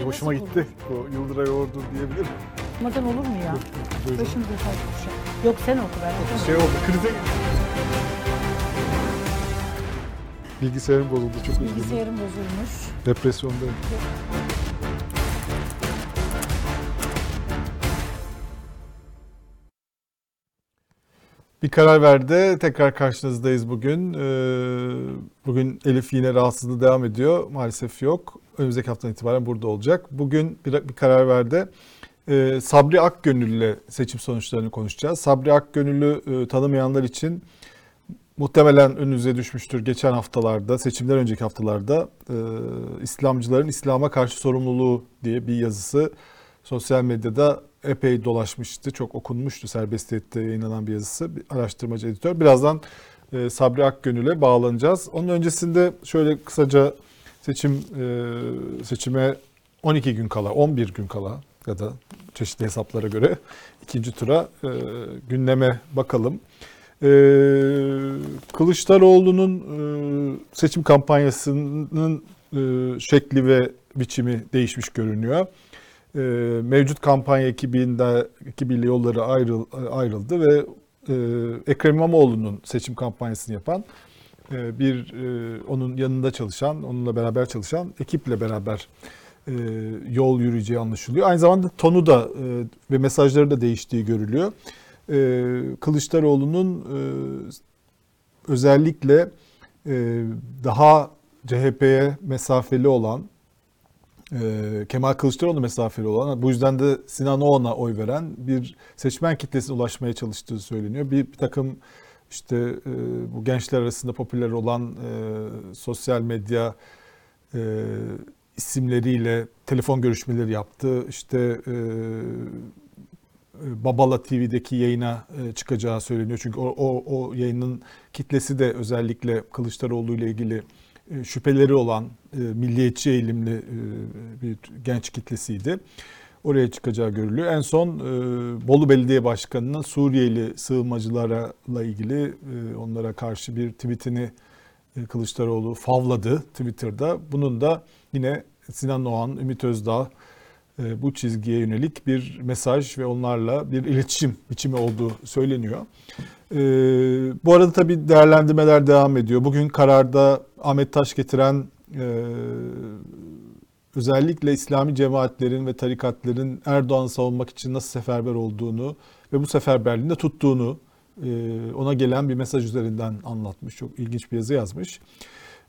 Bir hoşuma Nasıl gitti. Bu Yıldıray Ordu diyebilirim. Olmadan olur mu ya? Buyurun. Başımıza taş düşer. Yok sen oku ben okumam. Şey oldu, krize Bilgisayarım bozuldu, çok üzgünüm. Bilgisayarım bozulmuş. Depresyondayım. Bir karar verdi. Tekrar karşınızdayız bugün. Ee, Bugün Elif yine rahatsızlığı devam ediyor. Maalesef yok. Önümüzdeki haftadan itibaren burada olacak. Bugün bir, karar verdi. Ee, Sabri Akgönül ile seçim sonuçlarını konuşacağız. Sabri Akgönül'ü e, tanımayanlar için muhtemelen önünüze düşmüştür geçen haftalarda, seçimler önceki haftalarda e, İslamcıların İslam'a karşı sorumluluğu diye bir yazısı sosyal medyada epey dolaşmıştı. Çok okunmuştu serbestiyette yayınlanan bir yazısı. Bir araştırmacı editör. Birazdan e, Sabri Akgönül'e bağlanacağız. Onun öncesinde şöyle kısaca seçim e, seçime 12 gün kala, 11 gün kala ya da çeşitli hesaplara göre ikinci tura e, gündeme bakalım. Ee, Kılıçdaroğlu'nun e, seçim kampanyasının e, şekli ve biçimi değişmiş görünüyor. E, mevcut kampanya ekibinde ekibiyle yolları ayrıl, ayrıldı ve e, Ekrem İmamoğlu'nun seçim kampanyasını yapan e, bir e, onun yanında çalışan, onunla beraber çalışan ekiple beraber e, yol yürüyeceği anlaşılıyor. Aynı zamanda tonu da e, ve mesajları da değiştiği görülüyor. E, Kılıçdaroğlu'nun e, özellikle e, daha CHP'ye mesafeli olan, e, Kemal Kılıçdaroğlu mesafeli olan, bu yüzden de Sinan Oğan'a oy veren bir seçmen kitlesine ulaşmaya çalıştığı söyleniyor. Bir, bir takım işte e, bu gençler arasında popüler olan e, sosyal medya e, isimleriyle telefon görüşmeleri yaptı. İşte e, Babala TV'deki yayına çıkacağı söyleniyor. Çünkü o, o, o yayının kitlesi de özellikle Kılıçdaroğlu ile ilgili şüpheleri olan e, milliyetçi eğilimli e, bir genç kitlesiydi. Oraya çıkacağı görülüyor. En son e, Bolu Belediye Başkanı'nın Suriyeli sığınmacılarla ilgili e, onlara karşı bir tweetini e, Kılıçdaroğlu favladı Twitter'da. Bunun da yine Sinan Oğan, Ümit Özdağ e, bu çizgiye yönelik bir mesaj ve onlarla bir iletişim biçimi olduğu söyleniyor. E, bu arada tabii değerlendirmeler devam ediyor. Bugün kararda Ahmet Taş getiren e, özellikle İslami cemaatlerin ve tarikatların Erdoğan'ı savunmak için nasıl seferber olduğunu ve bu seferberliğinde tuttuğunu ona gelen bir mesaj üzerinden anlatmış. Çok ilginç bir yazı yazmış.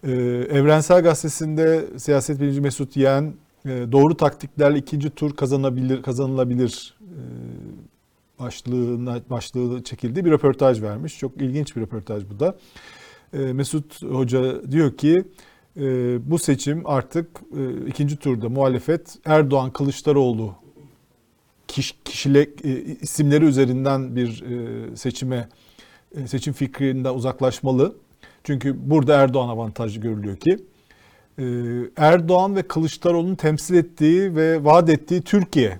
Evrensel Gazetesi'nde siyaset bilimci Mesut Yeğen doğru taktiklerle ikinci tur kazanabilir kazanılabilir başlığına başlığı çekildiği bir röportaj vermiş. Çok ilginç bir röportaj bu da. Mesut Hoca diyor ki bu seçim artık ikinci turda muhalefet Erdoğan Kılıçdaroğlu kişilik isimleri üzerinden bir seçime seçim fikrinden uzaklaşmalı. Çünkü burada Erdoğan avantajlı görülüyor ki Erdoğan ve Kılıçdaroğlu'nun temsil ettiği ve vaat ettiği Türkiye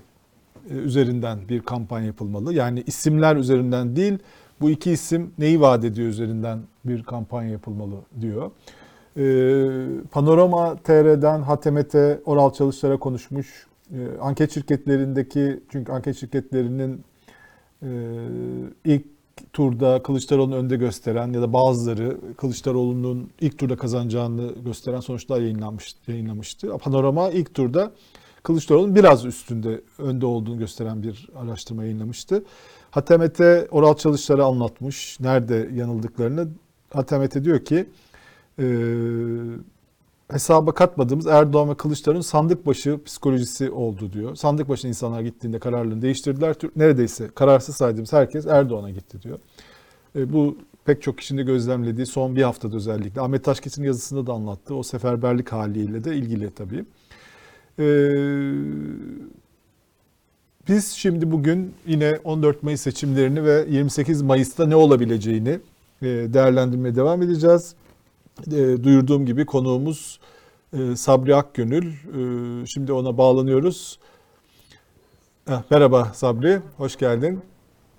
üzerinden bir kampanya yapılmalı. Yani isimler üzerinden değil, bu iki isim neyi vaat ediyor üzerinden bir kampanya yapılmalı diyor. Panorama TR'den HTMT Oral Çalışlar'a konuşmuş. Anket şirketlerindeki, çünkü anket şirketlerinin ilk turda Kılıçdaroğlu'nu önde gösteren ya da bazıları Kılıçdaroğlu'nun ilk turda kazanacağını gösteren sonuçlar yayınlanmış, yayınlamıştı. Panorama ilk turda Kılıçdaroğlu'nun biraz üstünde önde olduğunu gösteren bir araştırma yayınlamıştı. HTMT oral çalışları anlatmış. Nerede yanıldıklarını. HTMT diyor ki e, hesaba katmadığımız Erdoğan ve Kılıçdaroğlu'nun sandık başı psikolojisi oldu diyor. Sandık başına insanlar gittiğinde kararlarını değiştirdiler. Neredeyse kararsız saydığımız herkes Erdoğan'a gitti diyor. E, bu pek çok kişinin de gözlemlediği son bir haftada özellikle. Ahmet Taşkes'in yazısında da anlattı. O seferberlik haliyle de ilgili tabii. E, biz şimdi bugün yine 14 Mayıs seçimlerini ve 28 Mayıs'ta ne olabileceğini e, değerlendirmeye devam edeceğiz. E, duyurduğum gibi konuğumuz e, Sabri Akgönül. Şimdi ona bağlanıyoruz. Eh, merhaba Sabri, hoş geldin.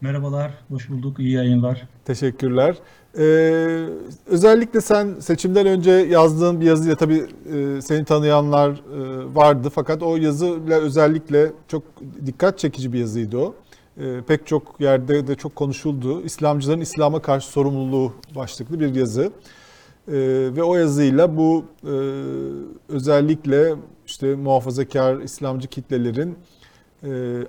Merhabalar, hoş bulduk, iyi yayınlar. Teşekkürler. Ee, özellikle sen seçimden önce yazdığın bir yazıyla tabii e, seni tanıyanlar e, vardı fakat o yazıyla özellikle çok dikkat çekici bir yazıydı o. E, pek çok yerde de çok konuşuldu. İslamcıların İslam'a karşı sorumluluğu başlıklı bir yazı. E, ve o yazıyla bu e, özellikle işte muhafazakar İslamcı kitlelerin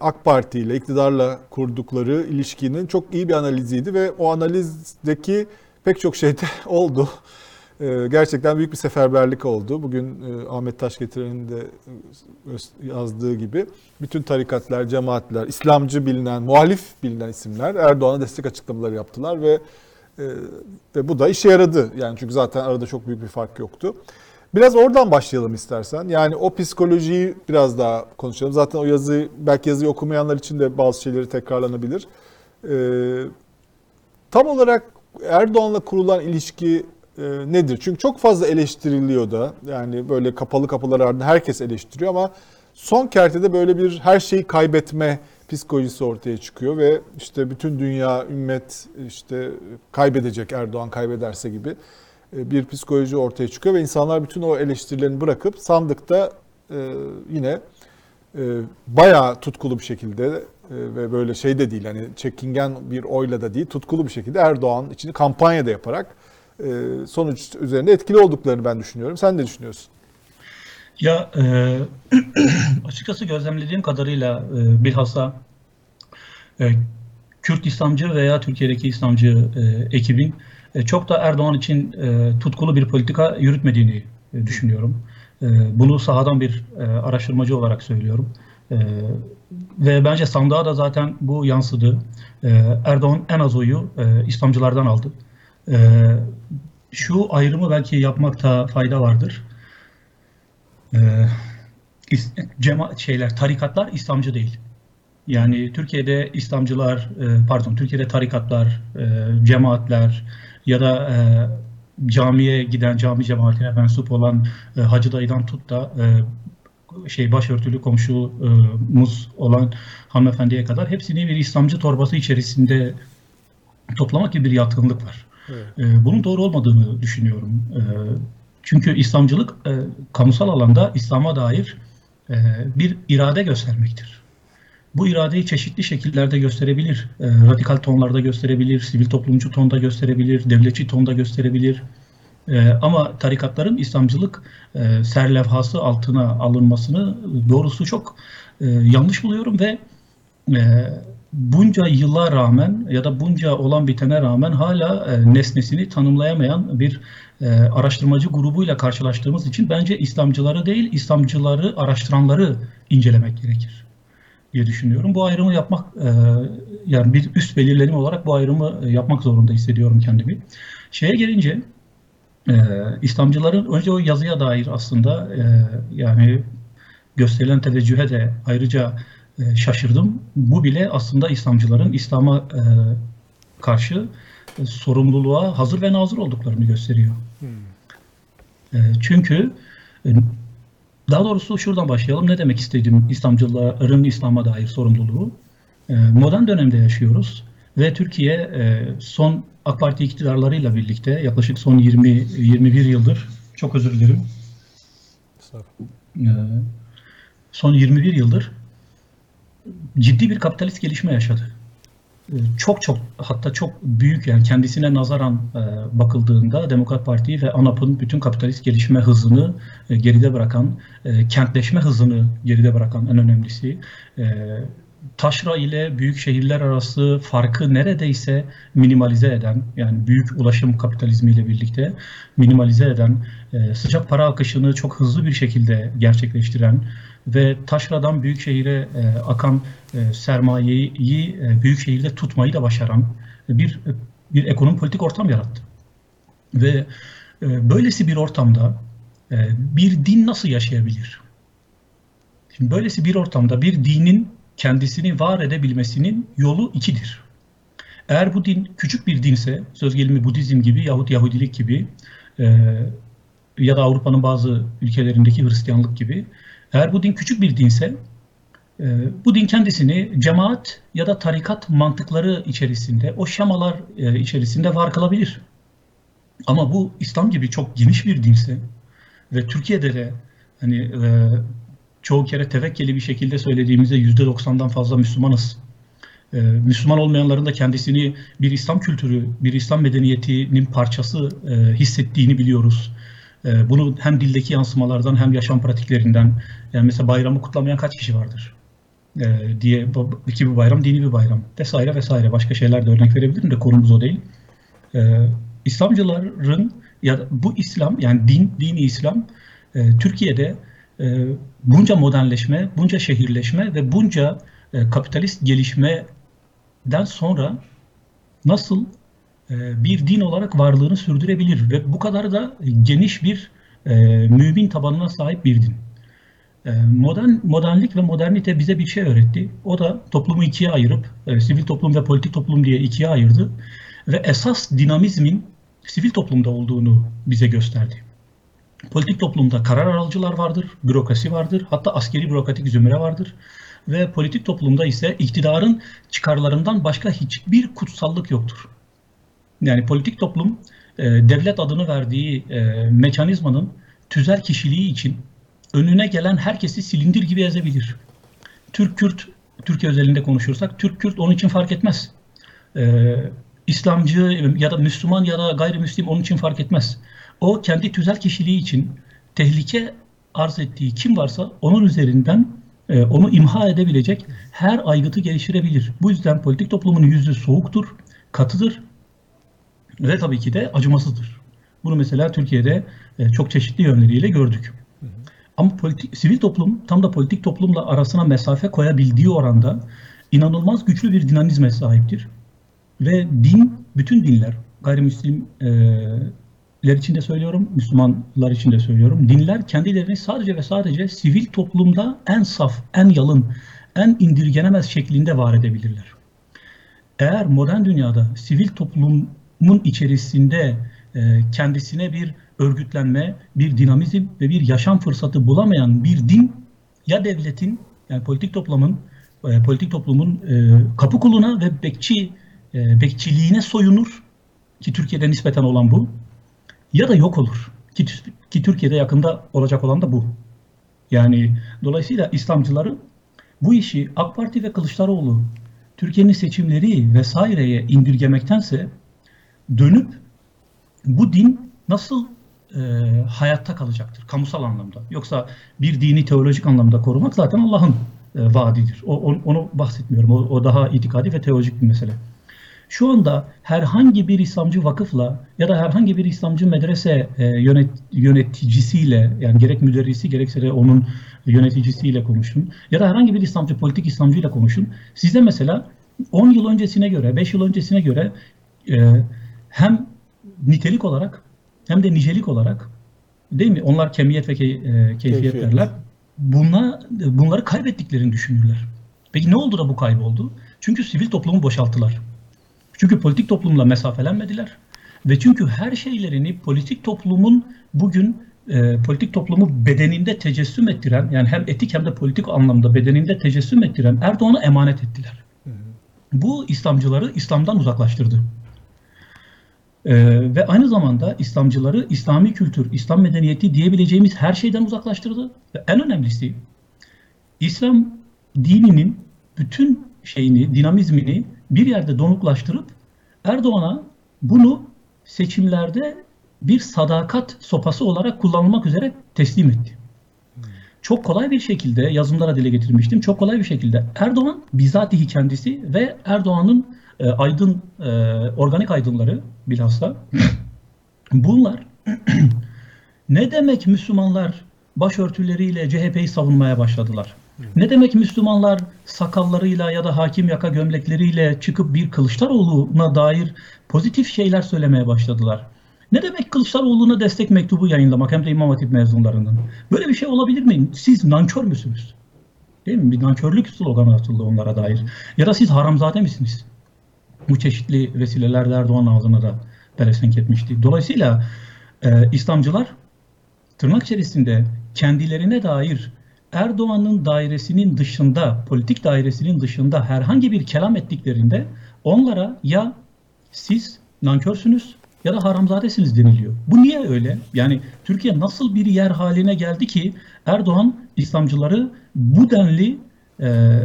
AK Parti ile iktidarla kurdukları ilişkinin çok iyi bir analiziydi ve o analizdeki pek çok şey de oldu. E, Gerçekten büyük bir seferberlik oldu. Bugün e, Ahmet Taşgetiren'in de e, yazdığı gibi bütün tarikatlar, cemaatler, İslamcı bilinen, muhalif bilinen isimler Erdoğan'a destek açıklamaları yaptılar ve e, ve bu da işe yaradı. Yani çünkü zaten arada çok büyük bir fark yoktu. Biraz oradan başlayalım istersen. Yani o psikolojiyi biraz daha konuşalım. Zaten o yazı belki yazıyı okumayanlar için de bazı şeyleri tekrarlanabilir. Ee, tam olarak Erdoğan'la kurulan ilişki e, nedir? Çünkü çok fazla eleştiriliyor da. Yani böyle kapalı kapılar ardında herkes eleştiriyor ama son kertede böyle bir her şeyi kaybetme psikolojisi ortaya çıkıyor ve işte bütün dünya, ümmet işte kaybedecek Erdoğan kaybederse gibi bir psikoloji ortaya çıkıyor ve insanlar bütün o eleştirilerini bırakıp sandıkta e, yine e, bayağı tutkulu bir şekilde e, ve böyle şey de değil hani çekingen bir oyla da değil tutkulu bir şekilde Erdoğan için kampanya da yaparak e, sonuç üzerinde etkili olduklarını ben düşünüyorum. Sen ne düşünüyorsun? Ya e, açıkçası gözlemlediğim kadarıyla e, bilhassa e, Kürt İslamcı veya Türkiye'deki İslamcı e, ekibin e, çok da Erdoğan için e, tutkulu bir politika yürütmediğini e, düşünüyorum. E, bunu sahadan bir e, araştırmacı olarak söylüyorum. E, ve bence sandığa da zaten bu yansıdı. E, Erdoğan en az oyu e, İslamcılardan aldı. E, şu ayrımı belki yapmakta fayda vardır. E, cema şeyler, tarikatlar İslamcı değil. Yani Türkiye'de İslamcılar, e, pardon Türkiye'de tarikatlar, e, cemaatler ya da e, camiye giden, cami cemaatine mensup olan e, Hacı dayıdan tut da e, şey başörtülü komşumuz olan hanımefendiye kadar hepsini bir İslamcı torbası içerisinde toplamak gibi bir yatkınlık var. Evet. E, bunun doğru olmadığını düşünüyorum. E, çünkü İslamcılık e, kamusal alanda İslam'a dair bir irade göstermektir. Bu iradeyi çeşitli şekillerde gösterebilir. E, radikal tonlarda gösterebilir, sivil toplumcu tonda gösterebilir, devletçi tonda gösterebilir. E, ama tarikatların İslamcılık e, serlevhası altına alınmasını doğrusu çok e, yanlış buluyorum ve e, bunca yıla rağmen ya da bunca olan bitene rağmen hala e, nesnesini tanımlayamayan bir e, araştırmacı grubuyla karşılaştığımız için bence İslamcıları değil, İslamcıları araştıranları incelemek gerekir diye düşünüyorum. Bu ayrımı yapmak, e, yani bir üst belirlenim olarak bu ayrımı e, yapmak zorunda hissediyorum kendimi. Şeye gelince, e, İslamcıların önce o yazıya dair aslında e, yani gösterilen teveccühe de ayrıca e, şaşırdım. Bu bile aslında İslamcıların İslam'a e, karşı e, sorumluluğa hazır ve nazır olduklarını gösteriyor. E, çünkü e, daha doğrusu şuradan başlayalım. Ne demek istedim İslamcıların İslam'a dair sorumluluğu? E, modern dönemde yaşıyoruz ve Türkiye e, son AK Parti iktidarlarıyla birlikte yaklaşık son 20-21 yıldır, çok özür dilerim, e, son 21 yıldır ciddi bir kapitalist gelişme yaşadı. Çok çok hatta çok büyük yani kendisine nazaran e, bakıldığında Demokrat Parti ve ANAP'ın bütün kapitalist gelişme hızını e, geride bırakan, e, kentleşme hızını geride bırakan en önemlisi taşra ile büyük şehirler arası farkı neredeyse minimalize eden yani büyük ulaşım kapitalizmiyle birlikte minimalize eden sıcak para akışını çok hızlı bir şekilde gerçekleştiren ve taşradan büyük şehire e, akan e, sermayeyi e, büyük şehirde tutmayı da başaran bir bir ekonomi politik ortam yarattı. Ve e, böylesi bir ortamda e, bir din nasıl yaşayabilir? Şimdi böylesi bir ortamda bir dinin kendisini var edebilmesinin yolu ikidir. Eğer bu din küçük bir dinse, söz gelimi Budizm gibi yahut Yahudilik gibi e, ya da Avrupa'nın bazı ülkelerindeki Hristiyanlık gibi, eğer bu din küçük bir dinse, e, bu din kendisini cemaat ya da tarikat mantıkları içerisinde, o şemalar e, içerisinde var kılabilir. Ama bu İslam gibi çok geniş bir dinse ve Türkiye'de de hani e, çoğu kere tevekkeli bir şekilde söylediğimizde %90'dan fazla Müslümanız. Müslüman olmayanların da kendisini bir İslam kültürü, bir İslam medeniyetinin parçası hissettiğini biliyoruz. E, bunu hem dildeki yansımalardan hem yaşam pratiklerinden, yani mesela bayramı kutlamayan kaç kişi vardır? E, diye ki bu bayram dini bir bayram vesaire vesaire başka şeyler de örnek verebilirim de konumuz o değil. E, İslamcıların ya bu İslam yani din dini İslam e, Türkiye'de e, bunca modernleşme, bunca şehirleşme ve bunca e, kapitalist gelişmeden sonra nasıl bir din olarak varlığını sürdürebilir ve bu kadar da geniş bir e, mümin tabanına sahip bir din. E, modern modernlik ve modernite bize bir şey öğretti. O da toplumu ikiye ayırıp e, sivil toplum ve politik toplum diye ikiye ayırdı ve esas dinamizmin sivil toplumda olduğunu bize gösterdi. Politik toplumda karar alıcılar vardır, bürokrasi vardır, hatta askeri bürokratik zümre vardır ve politik toplumda ise iktidarın çıkarlarından başka hiçbir kutsallık yoktur. Yani politik toplum e, devlet adını verdiği e, mekanizmanın tüzel kişiliği için önüne gelen herkesi silindir gibi ezebilir. Türk-Kürt, Türkiye özelinde konuşursak Türk-Kürt onun için fark etmez. E, İslamcı ya da Müslüman ya da gayrimüslim onun için fark etmez. O kendi tüzel kişiliği için tehlike arz ettiği kim varsa onun üzerinden e, onu imha edebilecek her aygıtı geliştirebilir. Bu yüzden politik toplumun yüzü soğuktur, katıdır ve tabii ki de acımasızdır. Bunu mesela Türkiye'de e, çok çeşitli yönleriyle gördük. Ama politik, sivil toplum tam da politik toplumla arasına mesafe koyabildiği oranda inanılmaz güçlü bir dinamizme sahiptir. Ve din, bütün dinler, gayrimüslimler için de söylüyorum, Müslümanlar için de söylüyorum. Dinler kendilerini sadece ve sadece sivil toplumda en saf, en yalın, en indirgenemez şeklinde var edebilirler. Eğer modern dünyada sivil toplumun içerisinde e, kendisine bir örgütlenme, bir dinamizm ve bir yaşam fırsatı bulamayan bir din ya devletin yani politik toplumun e, politik toplumun e, kapı kuluna ve bekçi bekçiliğine soyunur ki Türkiye'de nispeten olan bu ya da yok olur ki, ki Türkiye'de yakında olacak olan da bu. Yani dolayısıyla İslamcıları bu işi AK Parti ve Kılıçdaroğlu Türkiye'nin seçimleri vesaireye indirgemektense dönüp bu din nasıl e, hayatta kalacaktır kamusal anlamda. Yoksa bir dini teolojik anlamda korumak zaten Allah'ın e, vaadidir. O, on, onu bahsetmiyorum. O, o daha itikadi ve teolojik bir mesele. Şu anda herhangi bir İslamcı vakıfla ya da herhangi bir İslamcı medrese e, yönet, yöneticisiyle yani gerek müderrisi gerekse de onun yöneticisiyle konuşun ya da herhangi bir İslamcı politik İslamcıyla konuşun. Size mesela 10 yıl öncesine göre, 5 yıl öncesine göre e, hem nitelik olarak hem de nicelik olarak değil mi? Onlar kemiyet ve key, e, keyfiyet, derler. Buna, bunları kaybettiklerini düşünürler. Peki ne oldu da bu kayboldu? Çünkü sivil toplumu boşalttılar. Çünkü politik toplumla mesafelenmediler. Ve çünkü her şeylerini politik toplumun bugün e, politik toplumu bedeninde tecessüm ettiren yani hem etik hem de politik anlamda bedeninde tecessüm ettiren Erdoğan'a emanet ettiler. Bu İslamcıları İslam'dan uzaklaştırdı. Ee, ve aynı zamanda İslamcıları İslami kültür, İslam medeniyeti diyebileceğimiz her şeyden uzaklaştırdı. Ve en önemlisi İslam dininin bütün şeyini, dinamizmini bir yerde donuklaştırıp Erdoğan'a bunu seçimlerde bir sadakat sopası olarak kullanılmak üzere teslim etti. Çok kolay bir şekilde yazımlara dile getirmiştim. Çok kolay bir şekilde Erdoğan bizatihi kendisi ve Erdoğan'ın e, aydın e, organik aydınları bilhassa bunlar ne demek Müslümanlar başörtüleriyle CHP'yi savunmaya başladılar? Ne demek Müslümanlar sakallarıyla ya da hakim yaka gömlekleriyle çıkıp bir Kılıçdaroğlu'na dair pozitif şeyler söylemeye başladılar? Ne demek Kılıçdaroğlu'na destek mektubu yayınlamak hem de İmam Hatip mezunlarının? Böyle bir şey olabilir mi? Siz nankör müsünüz? Değil mi? Bir nankörlük sloganı atıldı onlara dair. Ya da siz haramzade misiniz? Bu çeşitli vesileler de Erdoğan ağzına da pelesenk etmişti. Dolayısıyla e, İslamcılar tırnak içerisinde kendilerine dair Erdoğan'ın dairesinin dışında, politik dairesinin dışında herhangi bir kelam ettiklerinde onlara ya siz nankörsünüz ya da haramzadesiniz deniliyor. Bu niye öyle? Yani Türkiye nasıl bir yer haline geldi ki Erdoğan İslamcıları bu denli e,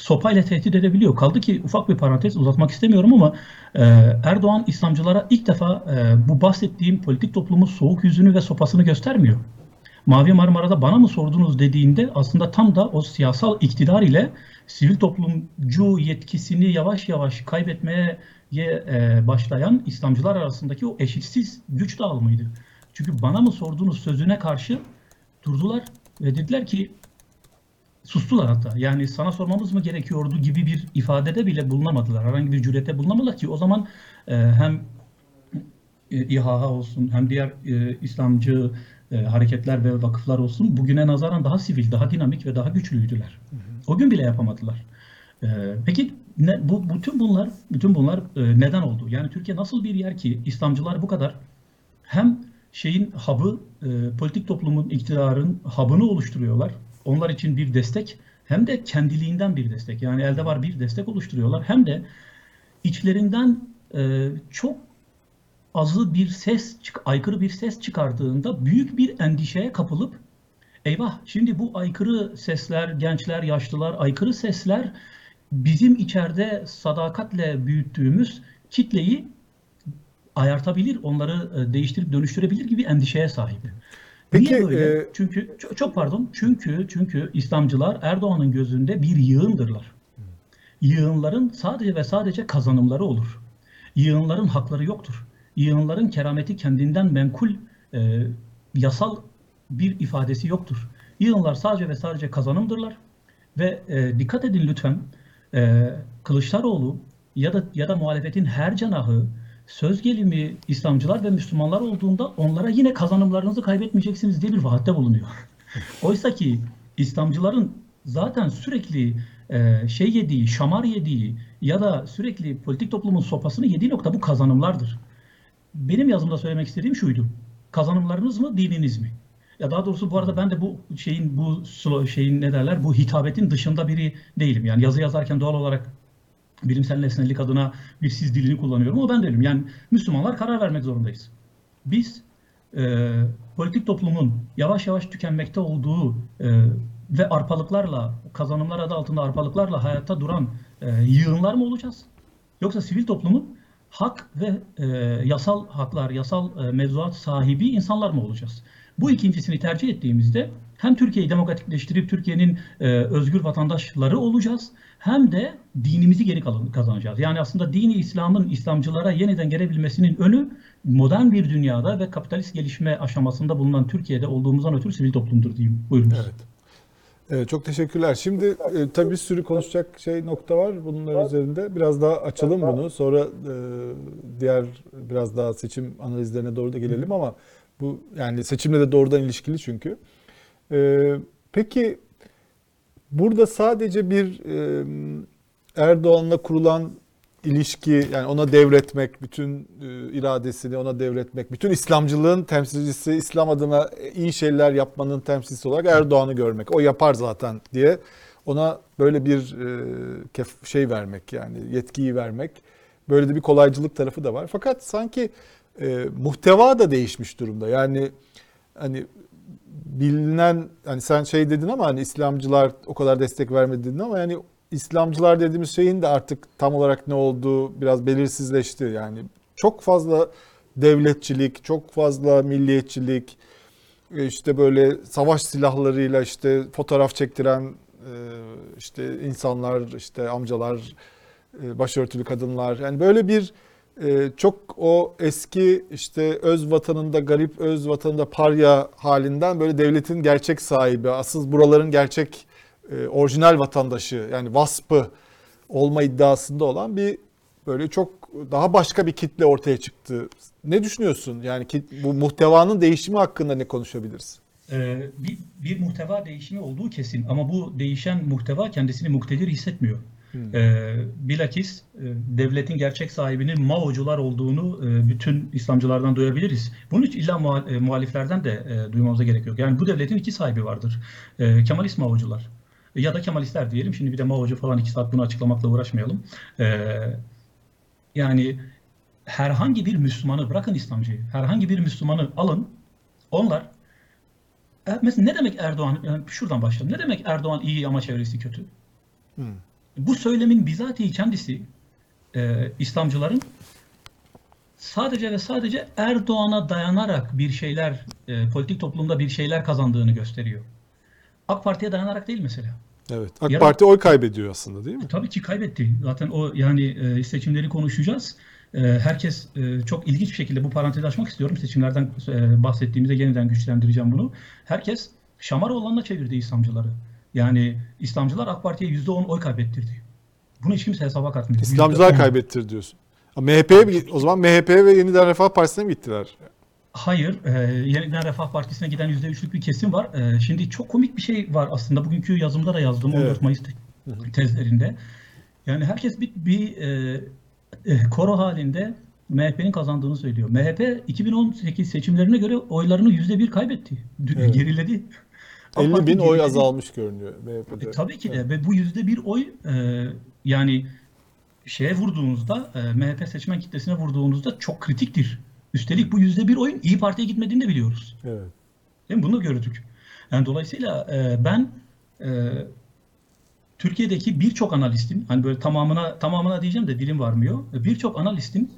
sopayla tehdit edebiliyor. Kaldı ki ufak bir parantez uzatmak istemiyorum ama e, Erdoğan İslamcılara ilk defa e, bu bahsettiğim politik toplumun soğuk yüzünü ve sopasını göstermiyor. Mavi Marmara'da bana mı sordunuz dediğinde aslında tam da o siyasal iktidar ile sivil toplumcu yetkisini yavaş yavaş kaybetmeye e, başlayan İslamcılar arasındaki o eşitsiz güç dağılımıydı. Çünkü bana mı sordunuz sözüne karşı durdular ve dediler ki sustular hatta. Yani sana sormamız mı gerekiyordu gibi bir ifadede bile bulunamadılar. Herhangi bir cürete bulunamadılar ki o zaman e, hem e, İHA olsun hem diğer e, İslamcı e, hareketler ve vakıflar olsun bugüne nazaran daha sivil, daha dinamik ve daha güçlüydüler. O gün bile yapamadılar. E, peki ne, bu bütün bunlar bütün bunlar e, neden oldu? Yani Türkiye nasıl bir yer ki İslamcılar bu kadar hem şeyin hub'ı e, politik toplumun iktidarın hub'ını oluşturuyorlar. Onlar için bir destek hem de kendiliğinden bir destek. Yani elde var bir destek oluşturuyorlar. Hem de içlerinden e, çok azı bir ses, aykırı bir ses çıkardığında büyük bir endişeye kapılıp eyvah şimdi bu aykırı sesler, gençler, yaşlılar, aykırı sesler bizim içeride sadakatle büyüttüğümüz kitleyi ayartabilir, onları e, değiştirip dönüştürebilir gibi endişeye sahip. Peki, Niye böyle? e, çünkü çok, çok pardon. Çünkü çünkü İslamcılar Erdoğan'ın gözünde bir yığındırlar. Yığınların sadece ve sadece kazanımları olur. Yığınların hakları yoktur. Yığınların kerameti kendinden menkul e, yasal bir ifadesi yoktur. Yığınlar sadece ve sadece kazanımdırlar. Ve e, dikkat edin lütfen e, Kılıçdaroğlu ya da ya da muhalefetin her cenahı söz gelimi İslamcılar ve Müslümanlar olduğunda onlara yine kazanımlarınızı kaybetmeyeceksiniz diye bir vaatte bulunuyor. Oysa ki İslamcıların zaten sürekli e, şey yediği, şamar yediği ya da sürekli politik toplumun sopasını yediği nokta bu kazanımlardır. Benim yazımda söylemek istediğim şuydu. Kazanımlarınız mı, dininiz mi? Ya daha doğrusu bu arada ben de bu şeyin bu şeyin ne derler bu hitabetin dışında biri değilim. Yani yazı yazarken doğal olarak bilimsel nesnellik adına bir siz dilini kullanıyorum ama ben değilim. Yani Müslümanlar karar vermek zorundayız. Biz e, politik toplumun yavaş yavaş tükenmekte olduğu e, ve arpalıklarla, kazanımlar adı altında arpalıklarla hayatta duran e, yığınlar mı olacağız? Yoksa sivil toplumun hak ve e, yasal haklar, yasal e, mevzuat sahibi insanlar mı olacağız? Bu ikincisini tercih ettiğimizde hem Türkiye'yi demokratikleştirip Türkiye'nin e, özgür vatandaşları olacağız hem de dinimizi geri kazanacağız. Yani aslında dini İslam'ın İslamcılara yeniden gelebilmesinin önü modern bir dünyada ve kapitalist gelişme aşamasında bulunan Türkiye'de olduğumuzdan ötürü sivil toplumdur diyeyim. Buyurunuz. Evet. Evet, çok teşekkürler. Şimdi e, tabii bir sürü konuşacak şey nokta var bunlar üzerinde. Biraz daha açalım bunu. Sonra e, diğer biraz daha seçim analizlerine doğru da gelelim ama bu yani seçimle de doğrudan ilişkili çünkü. E, peki burada sadece bir e, Erdoğan'la kurulan ilişki yani ona devretmek, bütün e, iradesini ona devretmek, bütün İslamcılığın temsilcisi, İslam adına iyi şeyler yapmanın temsilcisi olarak Erdoğan'ı görmek. O yapar zaten diye ona böyle bir e, şey vermek yani yetkiyi vermek. Böyle de bir kolaycılık tarafı da var. Fakat sanki e, muhteva da değişmiş durumda. Yani hani bilinen hani sen şey dedin ama hani İslamcılar o kadar destek vermedi dedin ama yani İslamcılar dediğimiz şeyin de artık tam olarak ne olduğu biraz belirsizleşti. Yani çok fazla devletçilik, çok fazla milliyetçilik, e, işte böyle savaş silahlarıyla işte fotoğraf çektiren e, işte insanlar, işte amcalar, e, başörtülü kadınlar. Yani böyle bir çok o eski işte öz vatanında garip, öz vatanında parya halinden böyle devletin gerçek sahibi, asıl buraların gerçek e, orijinal vatandaşı yani vaspı olma iddiasında olan bir böyle çok daha başka bir kitle ortaya çıktı. Ne düşünüyorsun? Yani bu muhtevanın değişimi hakkında ne konuşabiliriz? Ee, bir, bir muhteva değişimi olduğu kesin ama bu değişen muhteva kendisini muktedir hissetmiyor. Hmm. E, bilakis e, devletin gerçek sahibinin Mao'cular olduğunu e, bütün İslamcılardan duyabiliriz. Bunun için illa e, muhaliflerden de duymamıza gerek yok. Yani bu devletin iki sahibi vardır. E, Kemalist Mao'cular ya da Kemalistler diyelim. Şimdi bir de Mao'cu falan iki saat bunu açıklamakla uğraşmayalım. E, yani herhangi bir Müslümanı bırakın İslamcıyı, herhangi bir Müslümanı alın. Onlar e, mesela ne demek Erdoğan? Yani şuradan başlayalım. Ne demek Erdoğan iyi ama çevresi kötü? Hmm. Bu söylemin bizatihi kendisi e, İslamcıların sadece ve sadece Erdoğan'a dayanarak bir şeyler, e, politik toplumda bir şeyler kazandığını gösteriyor. AK Parti'ye dayanarak değil mesela. Evet. AK Ya- Parti oy kaybediyor aslında değil mi? Tabii ki kaybetti. Zaten o yani e, seçimleri konuşacağız. E, herkes e, çok ilginç bir şekilde bu parantezi açmak istiyorum. Seçimlerden e, bahsettiğimizde yeniden güçlendireceğim bunu. Herkes Şamaroğlan'la çevirdi İslamcıları. Yani İslamcılar AK Parti'ye %10 oy kaybettirdi. Bunu hiç kimse hesaba katmıyor. İslamcılar %10. kaybettir diyorsun. MHP'ye o zaman MHP ve Yeniden Refah Partisi'ne mi gittiler? Hayır, e, Yeniden Refah Partisi'ne giden %3'lük bir kesim var. E, şimdi çok komik bir şey var aslında. Bugünkü yazımda da yazdım 14 Evet. Mayıs te- tezlerinde. Yani herkes bir, bir e, e, koro halinde MHP'nin kazandığını söylüyor. MHP 2018 seçimlerine göre oylarını %1 kaybetti. Evet. Geriledi. AK 50 Parti bin oy azalmış görünüyor MHP'de. E, tabii ki de Evet. ve bu yüzde bir oy e, yani şeye vurduğunuzda e, MHP seçmen kitlesine vurduğunuzda çok kritiktir. Üstelik bu yüzde bir oyun İyi Parti'ye gitmediğini de biliyoruz. Evet. Değil mi? Bunu gördük. Yani dolayısıyla e, ben e, Türkiye'deki birçok analistin, hani böyle tamamına tamamına diyeceğim de dilim varmıyor. Birçok analistin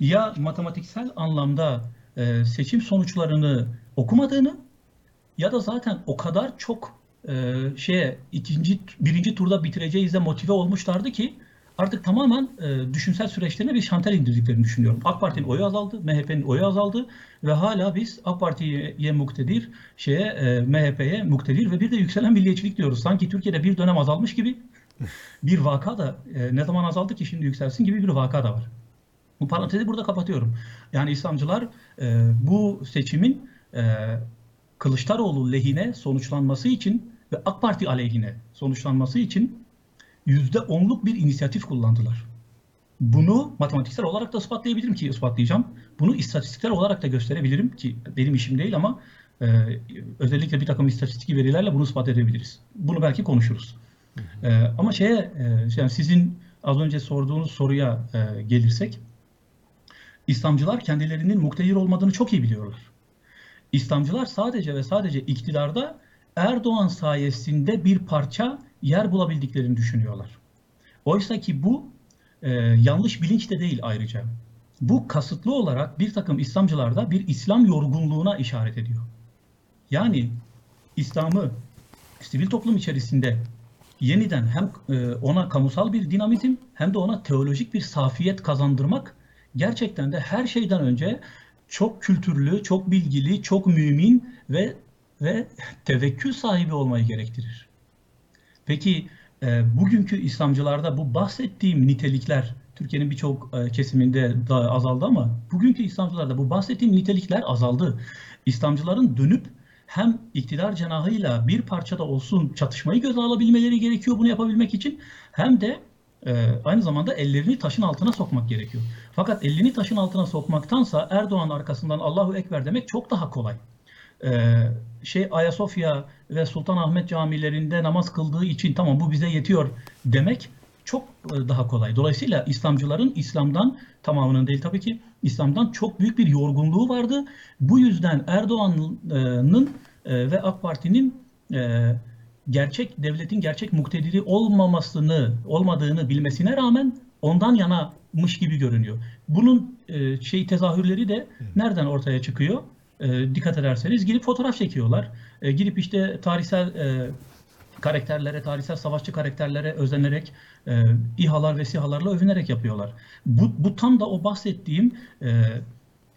ya matematiksel anlamda e, seçim sonuçlarını okumadığını ya da zaten o kadar çok e, şeye ikinci birinci turda bitireceğiz de motive olmuşlardı ki artık tamamen e, düşünsel süreçlerine bir şantel indirdiklerini düşünüyorum. AK Parti'nin oyu azaldı, MHP'nin oyu azaldı ve hala biz AK Parti'ye muktedir, şeye e, MHP'ye muktedir ve bir de yükselen milliyetçilik diyoruz. Sanki Türkiye'de bir dönem azalmış gibi bir vaka da e, ne zaman azaldı ki şimdi yükselsin gibi bir vaka da var. Bu parantezi burada kapatıyorum. Yani İslamcılar e, bu seçimin e, Kılıçdaroğlu lehine sonuçlanması için ve AK Parti aleyhine sonuçlanması için %10'luk bir inisiyatif kullandılar. Bunu matematiksel olarak da ispatlayabilirim ki ispatlayacağım. Bunu istatistiksel olarak da gösterebilirim ki benim işim değil ama e, özellikle bir takım istatistik verilerle bunu ispat edebiliriz. Bunu belki konuşuruz. E, ama şeye e, yani sizin az önce sorduğunuz soruya e, gelirsek İslamcılar kendilerinin muktedir olmadığını çok iyi biliyorlar. İslamcılar sadece ve sadece iktidarda Erdoğan sayesinde bir parça yer bulabildiklerini düşünüyorlar. Oysa ki bu e, yanlış bilinç de değil ayrıca. Bu kasıtlı olarak bir takım İslamcılarda bir İslam yorgunluğuna işaret ediyor. Yani İslam'ı sivil toplum içerisinde yeniden hem e, ona kamusal bir dinamizm hem de ona teolojik bir safiyet kazandırmak gerçekten de her şeyden önce çok kültürlü, çok bilgili, çok mümin ve ve tevekkül sahibi olmayı gerektirir. Peki e, bugünkü İslamcılarda bu bahsettiğim nitelikler Türkiye'nin birçok e, kesiminde da azaldı ama bugünkü İslamcılarda bu bahsettiğim nitelikler azaldı. İslamcıların dönüp hem iktidar cenahıyla bir parçada olsun çatışmayı göze alabilmeleri gerekiyor bunu yapabilmek için hem de e, aynı zamanda ellerini taşın altına sokmak gerekiyor. Fakat elini taşın altına sokmaktansa Erdoğan arkasından Allahu Ekber demek çok daha kolay. Ee, şey Ayasofya ve Sultanahmet camilerinde namaz kıldığı için tamam bu bize yetiyor demek çok e, daha kolay. Dolayısıyla İslamcıların İslam'dan tamamının değil tabii ki İslam'dan çok büyük bir yorgunluğu vardı. Bu yüzden Erdoğan'ın e, ve AK Parti'nin e, gerçek devletin gerçek muktediri olmamasını olmadığını bilmesine rağmen ondan yanamış gibi görünüyor. Bunun şey tezahürleri de nereden ortaya çıkıyor? E, dikkat ederseniz girip fotoğraf çekiyorlar. E, girip işte tarihsel e, karakterlere, tarihsel savaşçı karakterlere özenerek, e, İHA'lar ve SİHA'larla övünerek yapıyorlar. Bu, bu tam da o bahsettiğim e,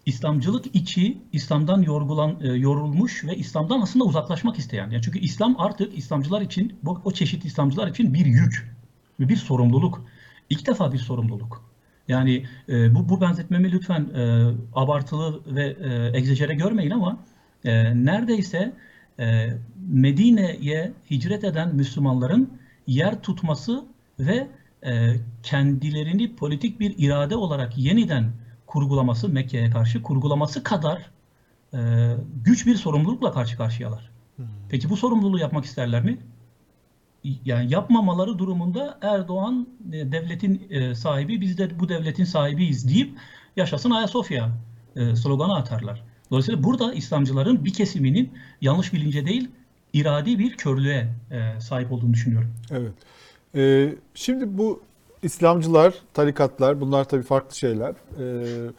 İslamcılık içi İslam'dan yorgulan, e, yorulmuş ve İslam'dan aslında uzaklaşmak isteyen. Yani çünkü İslam artık İslamcılar için, bu, o çeşit İslamcılar için bir yük bir sorumluluk. İlk defa bir sorumluluk. Yani e, bu, bu benzetmemi lütfen e, abartılı ve e, egzajere görmeyin ama e, neredeyse e, Medine'ye hicret eden Müslümanların yer tutması ve e, kendilerini politik bir irade olarak yeniden kurgulaması, Mekke'ye karşı kurgulaması kadar e, güç bir sorumlulukla karşı karşıyalar. Peki bu sorumluluğu yapmak isterler mi? Yani yapmamaları durumunda Erdoğan e, devletin e, sahibi, biz de bu devletin sahibiyiz deyip yaşasın Ayasofya e, sloganı atarlar. Dolayısıyla burada İslamcıların bir kesiminin yanlış bilince değil, iradi bir körlüğe e, sahip olduğunu düşünüyorum. Evet. Ee, şimdi bu İslamcılar, tarikatlar bunlar tabii farklı şeyler. Ee,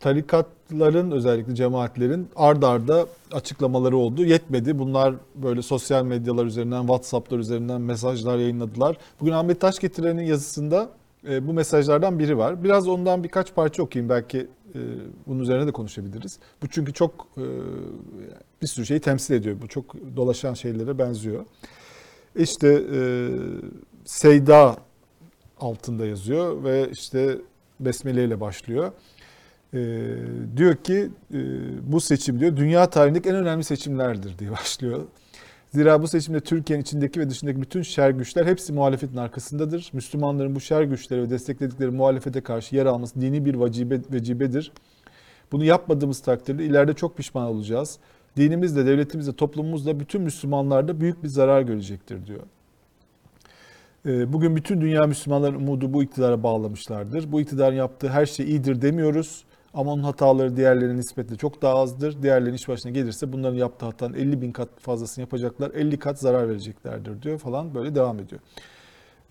tarikatların özellikle cemaatlerin ard arda açıklamaları oldu. Yetmedi. Bunlar böyle sosyal medyalar üzerinden, WhatsApp'lar üzerinden mesajlar yayınladılar. Bugün Ahmet Taşgetiren'in yazısında e, bu mesajlardan biri var. Biraz ondan birkaç parça okuyayım. Belki e, bunun üzerine de konuşabiliriz. Bu çünkü çok e, bir sürü şeyi temsil ediyor. Bu çok dolaşan şeylere benziyor. İşte Seyda altında yazıyor ve işte Besmele ile başlıyor. E, diyor ki e, bu seçim diyor dünya tarihindeki en önemli seçimlerdir diye başlıyor. Zira bu seçimde Türkiye'nin içindeki ve dışındaki bütün şer güçler hepsi muhalefetin arkasındadır. Müslümanların bu şer güçlere ve destekledikleri muhalefete karşı yer alması dini bir vacibe, vecibedir. Bunu yapmadığımız takdirde ileride çok pişman olacağız. Dinimizle, devletimizle, toplumumuzla bütün Müslümanlar da büyük bir zarar görecektir diyor. Ee, Bugün bütün dünya Müslümanların umudu bu iktidara bağlamışlardır. Bu iktidarın yaptığı her şey iyidir demiyoruz. Ama onun hataları diğerlerine nispetle çok daha azdır. Diğerlerinin iş başına gelirse bunların yaptığı hatanın 50 bin kat fazlasını yapacaklar. 50 kat zarar vereceklerdir diyor falan böyle devam ediyor.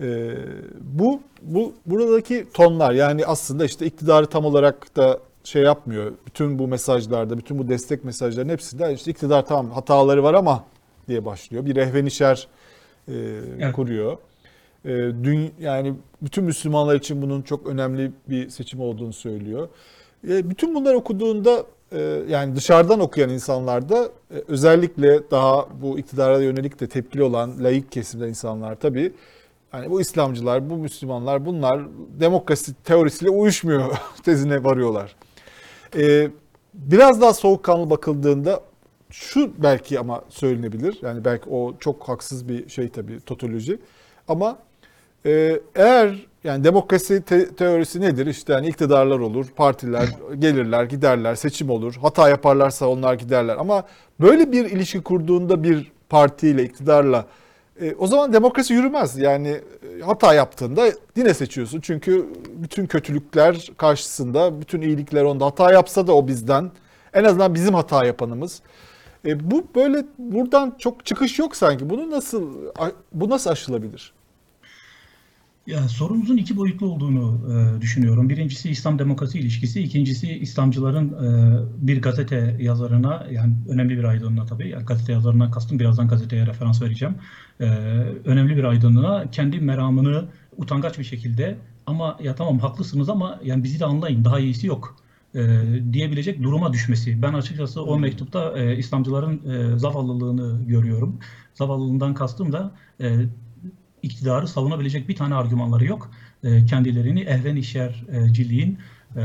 Ee, bu, bu buradaki tonlar yani aslında işte iktidarı tam olarak da şey yapmıyor. Bütün bu mesajlarda, bütün bu destek mesajlarının hepsinde işte iktidar tamam hataları var ama diye başlıyor. Bir rehvenişer e, Evet. kuruyor. E, dün yani bütün Müslümanlar için bunun çok önemli bir seçim olduğunu söylüyor. E, bütün bunları okuduğunda e, yani dışarıdan okuyan insanlarda e, özellikle daha bu iktidara yönelik de tepkili olan laik kesimden insanlar tabii yani bu İslamcılar, bu Müslümanlar bunlar demokrasi teorisiyle uyuşmuyor tezine varıyorlar. Biraz daha soğukkanlı bakıldığında şu belki ama söylenebilir. Yani belki o çok haksız bir şey tabii totoloji. Ama eğer yani demokrasi te- teorisi nedir? İşte yani iktidarlar olur, partiler gelirler, giderler, seçim olur. Hata yaparlarsa onlar giderler. Ama böyle bir ilişki kurduğunda bir partiyle, iktidarla e, o zaman demokrasi yürümez. Yani e, hata yaptığında yine seçiyorsun. Çünkü bütün kötülükler karşısında, bütün iyilikler onda. Hata yapsa da o bizden. En azından bizim hata yapanımız. E, bu böyle buradan çok çıkış yok sanki. Bunu nasıl bu nasıl aşılabilir? Ya sorunumuzun iki boyutlu olduğunu e, düşünüyorum. Birincisi İslam demokrasi ilişkisi, ikincisi İslamcıların e, bir gazete yazarına yani önemli bir aydınına tabii yani gazete yazarından kastım birazdan gazeteye referans vereceğim. E, önemli bir aydınına kendi meramını utangaç bir şekilde ama ya tamam haklısınız ama yani bizi de anlayın daha iyisi yok e, diyebilecek duruma düşmesi. Ben açıkçası o mektupta e, İslamcıların e, zavallılığını görüyorum. Zavallılığından kastım da e, iktidarı savunabilecek bir tane argümanları yok. E, kendilerini ehven işerciliğin e,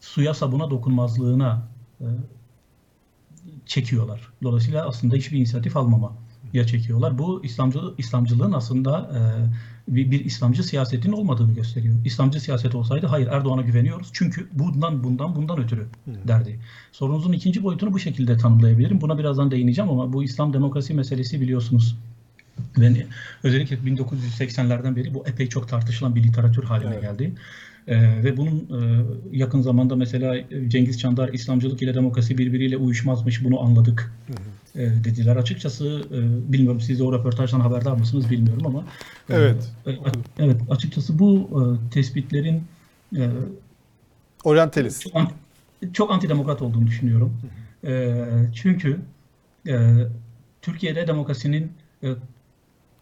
suya sabuna dokunmazlığına e, çekiyorlar. Dolayısıyla aslında hiçbir inisiyatif almama ya çekiyorlar. Bu İslamcı, İslamcılığın aslında e, bir, bir İslamcı siyasetinin olmadığını gösteriyor. İslamcı siyaset olsaydı hayır Erdoğan'a güveniyoruz çünkü bundan bundan bundan ötürü derdi. Sorunuzun ikinci boyutunu bu şekilde tanımlayabilirim. Buna birazdan değineceğim ama bu İslam demokrasi meselesi biliyorsunuz. Ben özellikle 1980'lerden beri bu epey çok tartışılan bir literatür haline Evet. geldi. Ee, ve bunun e, yakın zamanda mesela Cengiz Çandar İslamcılık ile demokrasi birbiriyle uyuşmazmış bunu anladık e, dediler. Açıkçası e, bilmiyorum siz de o röportajdan haberdar mısınız bilmiyorum ama e, Evet. e, evet açıkçası bu e, tespitlerin e, Oryantalist. çok, anti, çok antidemokrat olduğunu düşünüyorum. E, çünkü e, Türkiye'de demokrasinin e,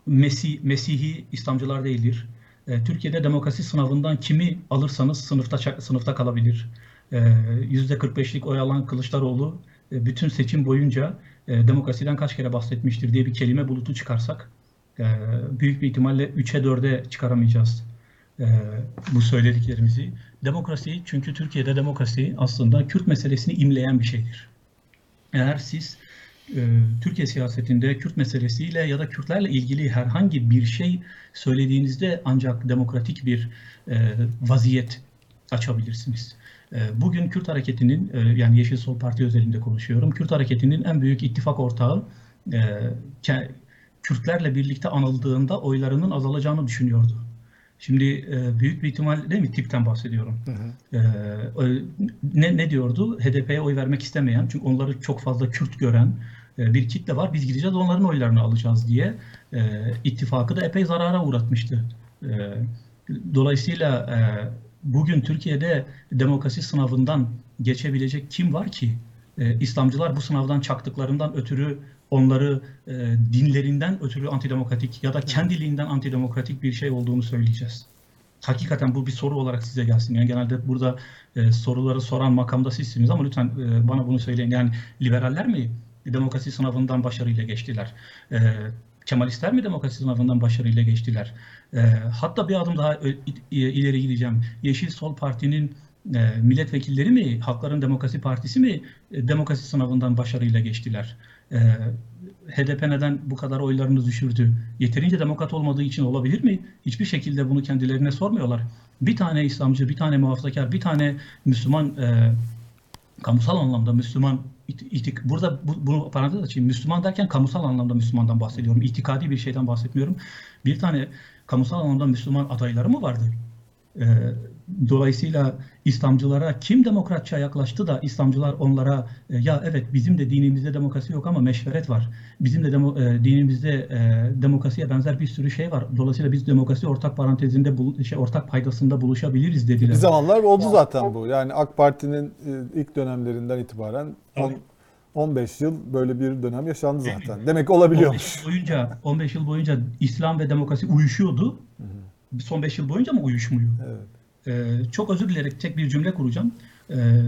Mesih, Mesihi İslamcılar değildir. E, Türkiye'de demokrasi sınavından kimi alırsanız sınıfta sınıfta kalabilir. E, %45'lik oy alan Kılıçdaroğlu e, bütün seçim boyunca e, demokrasiden kaç kere bahsetmiştir diye bir kelime bulutu çıkarsak e, büyük bir ihtimalle 3'e 4'e çıkaramayacağız e, bu söylediklerimizi. Demokrasi çünkü Türkiye'de demokrasi aslında Kürt meselesini imleyen bir şeydir. Eğer siz Türkiye siyasetinde Kürt meselesiyle ya da Kürtlerle ilgili herhangi bir şey söylediğinizde ancak demokratik bir e, vaziyet açabilirsiniz. E, Bugün Kürt hareketinin e, yani Yeşil Sol Parti özelinde konuşuyorum. Kürt hareketinin en büyük ittifak ortağı e, Kürtlerle birlikte anıldığında oylarının azalacağını düşünüyordu. Şimdi e, büyük bir ihtimal değil mi tipten bahsediyorum. Ee, ö- ne, ne diyordu? HDP'ye oy vermek istemeyen, çünkü onları çok fazla Kürt gören e, bir kitle var. Biz gideceğiz onların oylarını alacağız diye e, ittifakı da epey zarara uğratmıştı. E, dolayısıyla e, bugün Türkiye'de demokrasi sınavından geçebilecek kim var ki? E, İslamcılar bu sınavdan çaktıklarından ötürü onları e, dinlerinden ötürü antidemokratik ya da kendiliğinden antidemokratik bir şey olduğunu söyleyeceğiz. Hakikaten bu bir soru olarak size gelsin. Yani genelde burada e, soruları soran makamda sizsiniz ama lütfen e, bana bunu söyleyin. Yani liberaller mi demokrasi sınavından başarıyla geçtiler? E, Kemalistler mi demokrasi sınavından başarıyla geçtiler? E, hatta bir adım daha ileri gideceğim. Yeşil Sol Parti'nin e, milletvekilleri mi, Halkların Demokrasi Partisi mi e, demokrasi sınavından başarıyla geçtiler? E, HDP neden bu kadar oylarını düşürdü? Yeterince demokrat olmadığı için olabilir mi? Hiçbir şekilde bunu kendilerine sormuyorlar. Bir tane İslamcı, bir tane muhafazakar, bir tane Müslüman, e, kamusal anlamda Müslüman, itik, burada bu, bunu parantez açayım. Müslüman derken kamusal anlamda Müslümandan bahsediyorum. İtikadi bir şeyden bahsetmiyorum. Bir tane kamusal anlamda Müslüman adayları mı vardı? E, dolayısıyla İslamcılara kim demokratça yaklaştı da İslamcılar onlara e, ya evet bizim de dinimizde demokrasi yok ama meşveret var. Bizim de demo- e, dinimizde e, demokrasiye benzer bir sürü şey var. Dolayısıyla biz demokrasi ortak parantezinde bul- şey ortak paydasında buluşabiliriz dediler. Bir zamanlar oldu zaten bu. Yani AK Parti'nin ilk dönemlerinden itibaren on- Tabii. 15 yıl böyle bir dönem yaşandı zaten. Demek olabiliyormuş. 15 yıl boyunca 15 yıl boyunca İslam ve demokrasi uyuşuyordu. Son 5 yıl boyunca mı uyuşmuyor? Evet. Ee, çok özür dileyerek tek bir cümle kuracağım. Ee,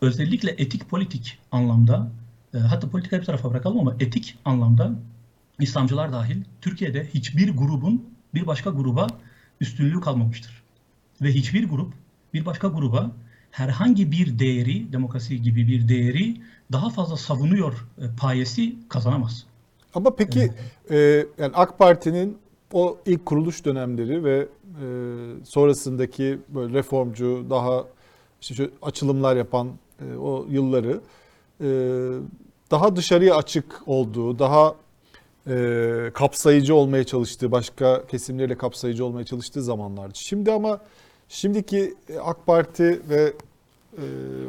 özellikle etik politik anlamda, e, hatta politika bir tarafa bırakalım ama etik anlamda İslamcılar dahil Türkiye'de hiçbir grubun bir başka gruba üstünlüğü kalmamıştır. Ve hiçbir grup bir başka gruba herhangi bir değeri, demokrasi gibi bir değeri daha fazla savunuyor e, payesi kazanamaz. Ama peki e, yani AK Parti'nin o ilk kuruluş dönemleri ve e, sonrasındaki böyle reformcu daha işte açılımlar yapan e, o yılları e, daha dışarıya açık olduğu, daha e, kapsayıcı olmaya çalıştığı, başka kesimlerle kapsayıcı olmaya çalıştığı zamanlardı. Şimdi ama şimdiki AK Parti ve e,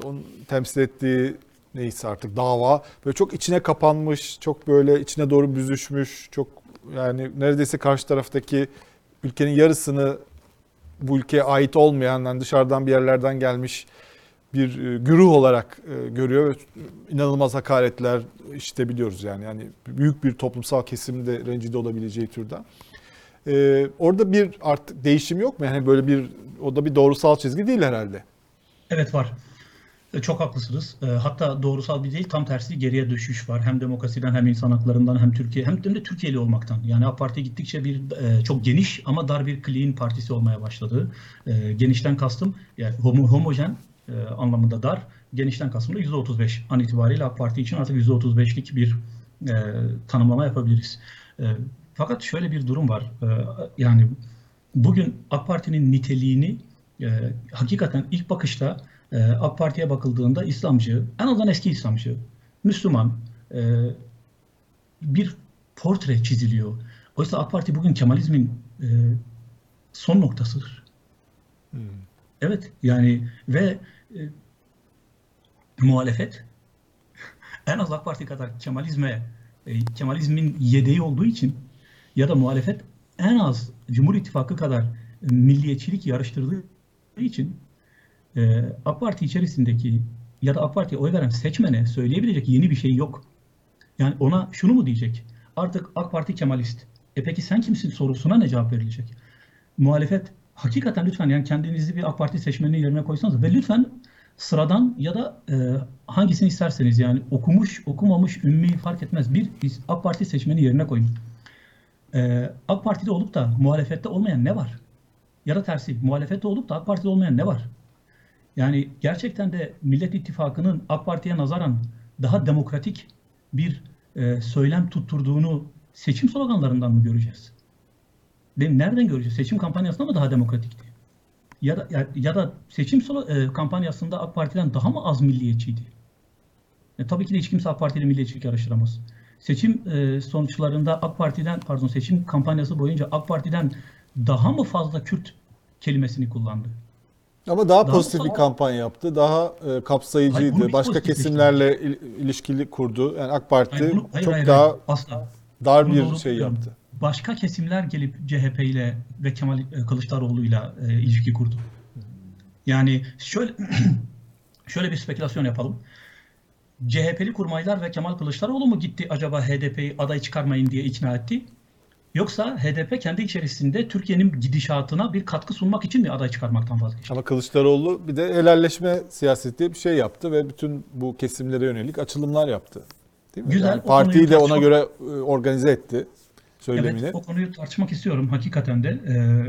onun temsil ettiği neyse artık dava böyle çok içine kapanmış, çok böyle içine doğru büzüşmüş, çok yani neredeyse karşı taraftaki ülkenin yarısını bu ülkeye ait olmayan, yani dışarıdan bir yerlerden gelmiş bir e, güruh olarak e, görüyor ve inanılmaz hakaretler işte biliyoruz yani yani büyük bir toplumsal kesimde rencide olabileceği türden. E, orada bir artık değişim yok mu? Yani böyle bir o da bir doğrusal çizgi değil herhalde. Evet var. Çok haklısınız. E, Hatta doğrusal bir değil tam tersi geriye düşüş var. Hem demokrasiden hem insan haklarından hem Türkiye hem de Türkiye'li olmaktan. Yani AK Parti gittikçe bir e, çok geniş ama dar bir clean partisi olmaya başladı. E, Genişten kastım yani homo, homojen e, anlamında dar. Genişten kastım da %35 an itibariyle AK Parti için artık %35'lik bir e, tanımlama yapabiliriz. Fakat şöyle bir durum var. Yani bugün AK Parti'nin niteliğini hakikaten ilk bakışta e, AK Parti'ye bakıldığında İslamcı, en azından eski İslamcı, Müslüman e, bir portre çiziliyor. Oysa AK Parti bugün Kemalizmin e, son noktasıdır. Evet yani ve e, muhalefet en az AK Parti kadar Kemalizme e, Kemalizmin yedeği olduğu için ya da muhalefet en az Cumhur İttifakı kadar milliyetçilik yarıştırdığı için e, AK Parti içerisindeki ya da AK Parti'ye oy veren seçmene söyleyebilecek yeni bir şey yok. Yani ona şunu mu diyecek? Artık AK Parti Kemalist. E peki sen kimsin sorusuna ne cevap verilecek? Muhalefet hakikaten lütfen yani kendinizi bir AK Parti seçmeninin yerine koysanız ve lütfen sıradan ya da e, hangisini isterseniz yani okumuş, okumamış, ümmi fark etmez bir AK Parti seçmeni yerine koyun. E, AK Parti'de olup da muhalefette olmayan ne var? Ya da tersi, muhalefette olup da AK Parti'de olmayan ne var? Yani gerçekten de Millet İttifakı'nın AK Parti'ye nazaran daha demokratik bir e, söylem tutturduğunu seçim sloganlarından mı göreceğiz? Mi? Nereden göreceğiz? Seçim kampanyasında mı daha demokratikti? Ya da ya, ya da seçim e, kampanyasında AK Parti'den daha mı az milliyetçiydi? E, tabii ki de hiç kimse AK Parti'yle milliyetçilik yarıştıramaz. Seçim e, sonuçlarında AK Parti'den pardon seçim kampanyası boyunca AK Parti'den daha mı fazla Kürt kelimesini kullandı? Ama daha, Daha pozitif bir kampanya yaptı. Daha e, Hayır, kapsayıcıydı. biz Başka kesimlerle il- ilişkili kurdu. Yani AK Parti Hayır, bunu- hayır, çok hayır, daha hayır, asla. dar Bunu bir şey buluyorum. yaptı. Başka kesimler gelip CHP ile ve Kemal e, Kılıçdaroğlu'yla e, ilişki kurdu. Yani şöyle şöyle bir spekülasyon yapalım. CHP'li kurmaylar ve Kemal Kılıçdaroğlu mu gitti acaba HDP'yi aday çıkarmayın diye ikna etti? Yoksa HDP kendi içerisinde Türkiye'nin gidişatına bir katkı sunmak için mi aday çıkarmaktan vazgeçti? Ama Kılıçdaroğlu bir de helalleşme siyaseti bir şey yaptı ve bütün bu kesimlere yönelik açılımlar yaptı. Değil mi? Güzel, Yani partiyi de ona göre e, organize etti söylemini. Evet, o konuyu tartışmak istiyorum hakikaten de. Ee,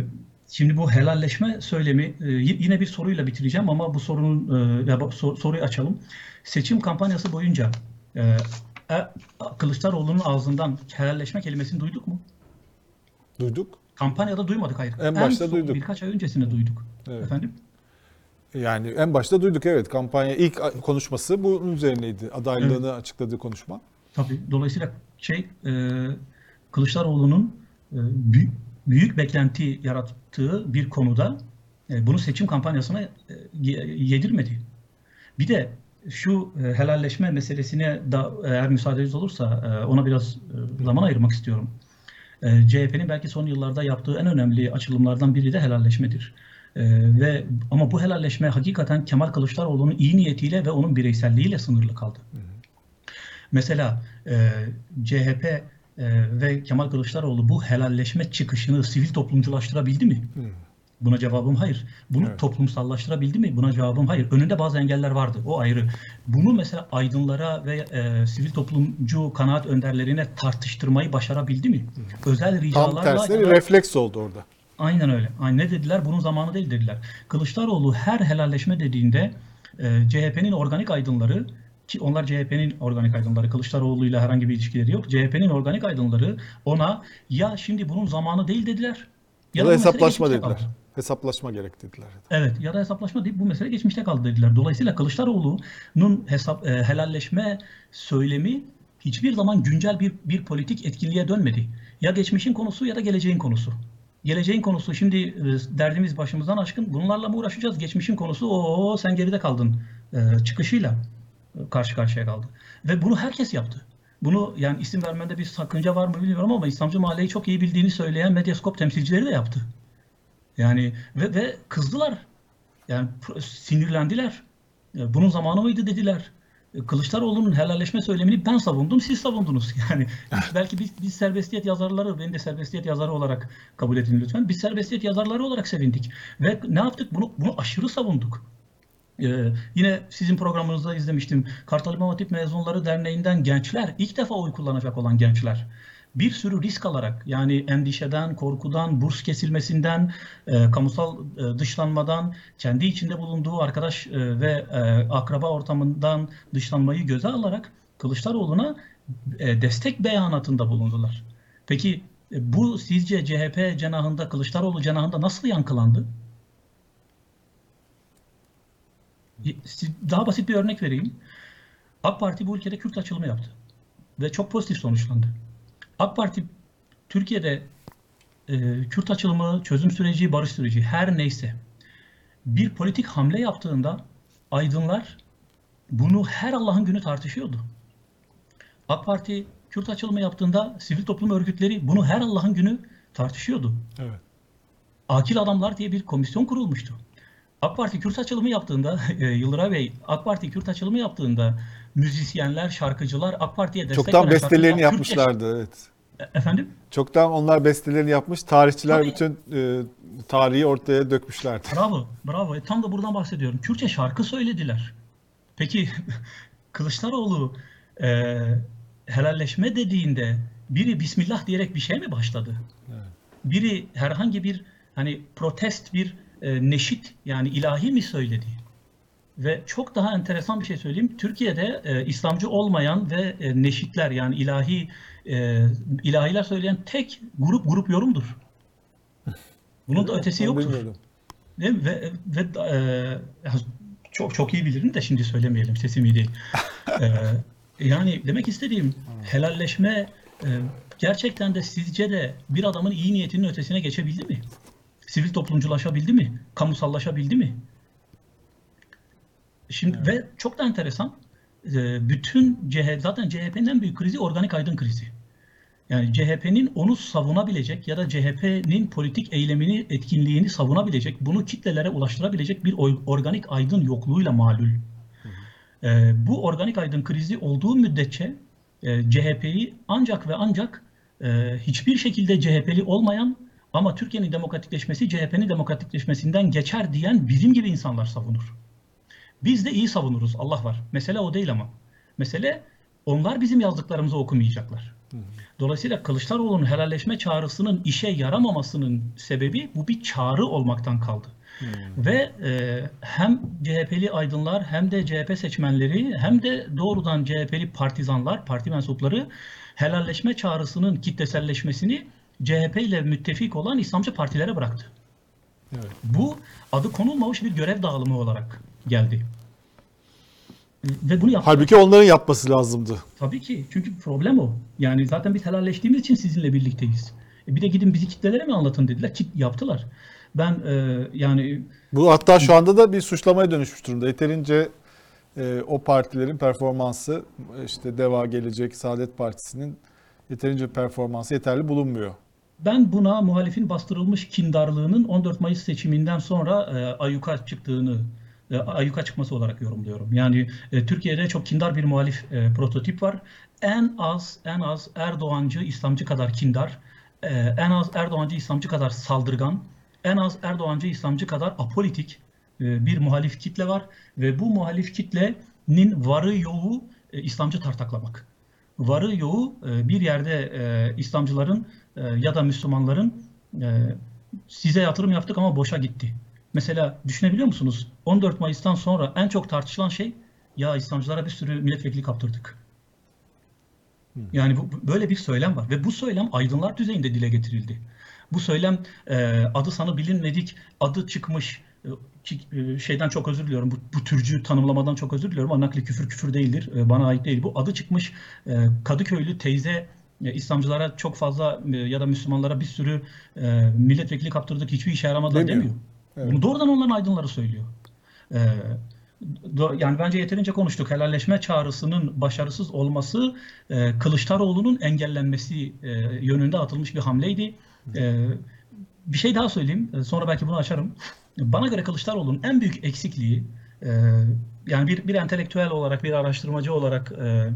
şimdi bu helalleşme söylemi e, yine bir soruyla bitireceğim ama bu sorunun e, ya soruyu açalım. Seçim kampanyası boyunca Kılıçdaroğlu'nun ağzından helalleşme kelimesini duyduk mu? Duyduk. Kampanyada duymadık hayır. En başta son duyduk. Birkaç ay öncesinde duyduk. Evet. Efendim? Yani en başta duyduk evet kampanya ilk konuşması bunun üzerineydi. Adaylığını açıkladığı konuşma. Tabii. Dolayısıyla şey e, Kılıçdaroğlu'nun e, büyük, büyük beklenti yarattığı bir konuda e, bunu seçim kampanyasına e, ye- yedirmedi. Bir de şu e, helalleşme meselesine da eğer müsaadeniz olursa e, ona biraz e, zaman ayırmak istiyorum. E, CHP'nin belki son yıllarda yaptığı en önemli açılımlardan biri de helalleşmedir. E, ve ama bu helalleşme hakikaten Kemal Kılıçdaroğlu'nun iyi niyetiyle ve onun bireyselliğiyle sınırlı kaldı. Mesela e, CHP e, ve Kemal Kılıçdaroğlu bu helalleşme çıkışını sivil toplumculaştırabildi mi? Buna cevabım hayır. Bunu Evet. toplumsallaştırabildi mi? Buna cevabım hayır. Önünde bazı engeller vardı. O ayrı. Bunu mesela aydınlara ve e, sivil toplumcu kanaat önderlerine tartıştırmayı başarabildi mi? Özel Tam ricalarla tersine ya bir da- refleks oldu orada. Aynen öyle. Aynen ne dediler? Bunun zamanı değil dediler. Kılıçdaroğlu her helalleşme dediğinde e, CHP'nin organik aydınları ki onlar CHP'nin organik aydınları Kılıçdaroğlu'yla herhangi bir ilişkileri yok. CHP'nin organik aydınları ona ya şimdi bunun zamanı değil dediler. Ya da bu mesele hesaplaşma geçmişte dediler. kaldı. Hesaplaşma gerek dediler. Evet ya da hesaplaşma deyip bu mesele geçmişte kaldı dediler. Dolayısıyla Kılıçdaroğlu'nun hesap e, helalleşme söylemi hiçbir zaman güncel bir bir politik etkinliğe dönmedi. Ya geçmişin konusu ya da geleceğin konusu. Geleceğin konusu şimdi e, derdimiz başımızdan aşkın. Bunlarla mı uğraşacağız? Geçmişin konusu o sen geride kaldın e, çıkışıyla e, karşı karşıya kaldı. Ve bunu herkes yaptı. Bunu yani isim vermende bir sakınca var mı bilmiyorum ama İslamcı mahalleyi çok iyi bildiğini söyleyen Medyaskop temsilcileri de yaptı. Yani ve, ve kızdılar. Yani sinirlendiler. E, Bunun zamanı mıydı dediler. E, Kılıçdaroğlu'nun helalleşme söylemini ben savundum, siz savundunuz. Yani belki biz, biz serbestiyet yazarları, beni de serbestiyet yazarı olarak kabul edin lütfen. Biz serbestiyet yazarları olarak sevindik. Ve ne yaptık? Bunu, bunu aşırı savunduk. Ee, yine sizin programınızda izlemiştim. Kartal İmam Hatip Mezunları Derneği'nden gençler, ilk defa oy kullanacak olan gençler. Bir sürü risk alarak yani endişeden, korkudan, burs kesilmesinden, e, kamusal e, dışlanmadan, kendi içinde bulunduğu arkadaş e, ve e, akraba ortamından dışlanmayı göze alarak Kılıçdaroğlu'na e, destek beyanatında bulundular. Peki e, bu sizce CHP cenahında, Kılıçdaroğlu cenahında nasıl yankılandı? Siz- Daha basit bir örnek vereyim. AK Parti bu ülkede Kürt açılımı yaptı. Ve çok pozitif sonuçlandı. AK Parti Türkiye'de e, Kürt açılımı, çözüm süreci, barış süreci her neyse bir politik hamle yaptığında aydınlar bunu her Allah'ın günü tartışıyordu. AK Parti Kürt açılımı yaptığında sivil toplum örgütleri bunu her Allah'ın günü tartışıyordu. Evet. Akil Adamlar diye bir komisyon kurulmuştu. AK Parti Kürt açılımı yaptığında, e, Yıldıray Bey, AK Parti Kürt açılımı yaptığında müzisyenler, şarkıcılar AK Parti'ye destek Çoktan bestelerini yapmışlardı evet. E- Efendim? Çoktan onlar bestelerini yapmış. Tarihçiler Tabii. bütün e, tarihi ortaya dökmüşlerdi. Bravo, bravo. E, Tam da buradan bahsediyorum. Kürtçe şarkı söylediler. Peki Kılıçdaroğlu e, helalleşme dediğinde biri Bismillah diyerek bir şey mi başladı? Biri herhangi bir hani protest bir e, neşit yani ilahi mi söyledi? Ve çok daha enteresan bir şey söyleyeyim. Türkiye'de e, İslamcı olmayan ve e, neşitler yani ilahi e, ilahiler söyleyen tek grup grup yorumdur. Bunun da ötesi yoktur. Değil mi? Ve, ve e, çok çok iyi bilirim de şimdi söylemeyelim sesim iyi değil. E, yani demek istediğim helalleşme e, gerçekten de sizce de bir adamın iyi niyetinin ötesine geçebildi mi? Sivil toplumculaşabildi mi? Kamusallaşabildi mi? Şimdi ve çok da enteresan e, bütün CHP zaten CHP'nin en büyük krizi organik aydın krizi. Yani CHP'nin onu savunabilecek ya da CHP'nin politik eylemini, etkinliğini savunabilecek, bunu kitlelere ulaştırabilecek bir organik aydın yokluğuyla malul. Ee, bu organik aydın krizi olduğu müddetçe e, CHP'yi ancak ve ancak e, hiçbir şekilde CHP'li olmayan ama Türkiye'nin demokratikleşmesi CHP'nin demokratikleşmesinden geçer diyen bizim gibi insanlar savunur. Biz de iyi savunuruz. Allah var. Mesele o değil ama. Mesele onlar bizim yazdıklarımızı okumayacaklar. Dolayısıyla Kılıçdaroğlu'nun helalleşme çağrısının işe yaramamasının sebebi bu bir çağrı olmaktan kaldı. Ve e, hem CHP'li aydınlar hem de CHP seçmenleri hem de doğrudan CHP'li partizanlar, parti mensupları helalleşme çağrısının kitleselleşmesini CHP ile müttefik olan İslamcı partilere bıraktı. Evet. Bu adı konulmamış bir görev dağılımı olarak geldi. Ve bunu yaptılar. Halbuki onların yapması lazımdı. Tabii ki. Çünkü problem o. Yani zaten biz helalleştiğimiz için sizinle birlikteyiz. E bir de gidin bizi kitlelere mi anlatın dediler. Ki yaptılar. Ben e, yani Bu hatta şu anda da bir suçlamaya dönüşmüş durumda. Yeterince e, o partilerin performansı işte Deva Gelecek, Saadet Partisi'nin yeterince performansı yeterli bulunmuyor. Ben buna muhalifin bastırılmış kindarlığının 14 Mayıs seçiminden sonra e, ayyuka çıktığını e, çıkması olarak yorumluyorum. Yani e, Türkiye'de çok kindar bir muhalif e, prototip var. En az en az Erdoğancı İslamcı kadar kindar, e, en az Erdoğancı İslamcı kadar saldırgan, en az Erdoğancı İslamcı kadar apolitik e, bir muhalif kitle var ve bu muhalif kitlenin varı yoğu e, İslamcı tartaklamak. Varı yoğu e, bir yerde e, İslamcıların e, ya da Müslümanların size yatırım yaptık ama boşa gitti. Mesela düşünebiliyor musunuz? 14 Mayıs'tan sonra en çok tartışılan şey ya İslamcılara bir sürü milletvekili kaptırdık. Yani bu, böyle bir söylem var ve bu söylem aydınlar düzeyinde dile getirildi. Bu söylem e, adı sanı bilinmedik, adı çıkmış şeyden çok özür diliyorum. Bu, bu türcü tanımlamadan çok özür diliyorum ama nakli küfür küfür değildir. E, bana ait değil. Bu adı çıkmış e, Kadıköylü teyze e, İslamcılara çok fazla e, ya da Müslümanlara bir sürü e, milletvekili kaptırdık hiçbir işe yaramadı Demiyor. demiyor. Evet. Bunu doğrudan onların aydınları söylüyor. E, yani bence yeterince konuştuk. Helalleşme çağrısının başarısız olması e, Kılıçdaroğlu'nun engellenmesi e, yönünde atılmış bir hamleydi. E, bir şey daha söyleyeyim. e, Sonra belki bunu açarım. Bana göre Kılıçdaroğlu'nun en büyük eksikliği e, yani bir bir entelektüel olarak, bir araştırmacı olarak e,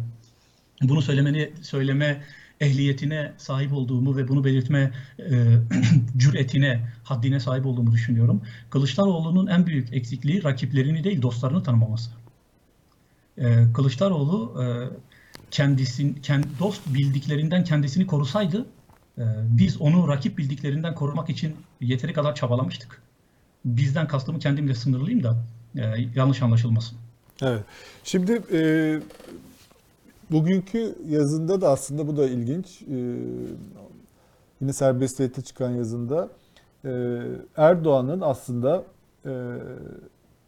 bunu söylemeni söyleme ehliyetine sahip olduğumu ve bunu belirtme e, cüretine, haddine sahip olduğumu düşünüyorum. Kılıçdaroğlu'nun en büyük eksikliği rakiplerini değil dostlarını tanımaması. Kılıçdaroğlu e, kendisin, kend, dost bildiklerinden kendisini korusaydı biz onu rakip bildiklerinden korumak için yeteri kadar çabalamıştık. Bizden kastımı kendimle sınırlayayım da e, yanlış anlaşılmasın. Evet. Şimdi e, bugünkü yazında da aslında bu da ilginç. E, yine serbestiyete çıkan yazında e, Erdoğan'ın aslında e,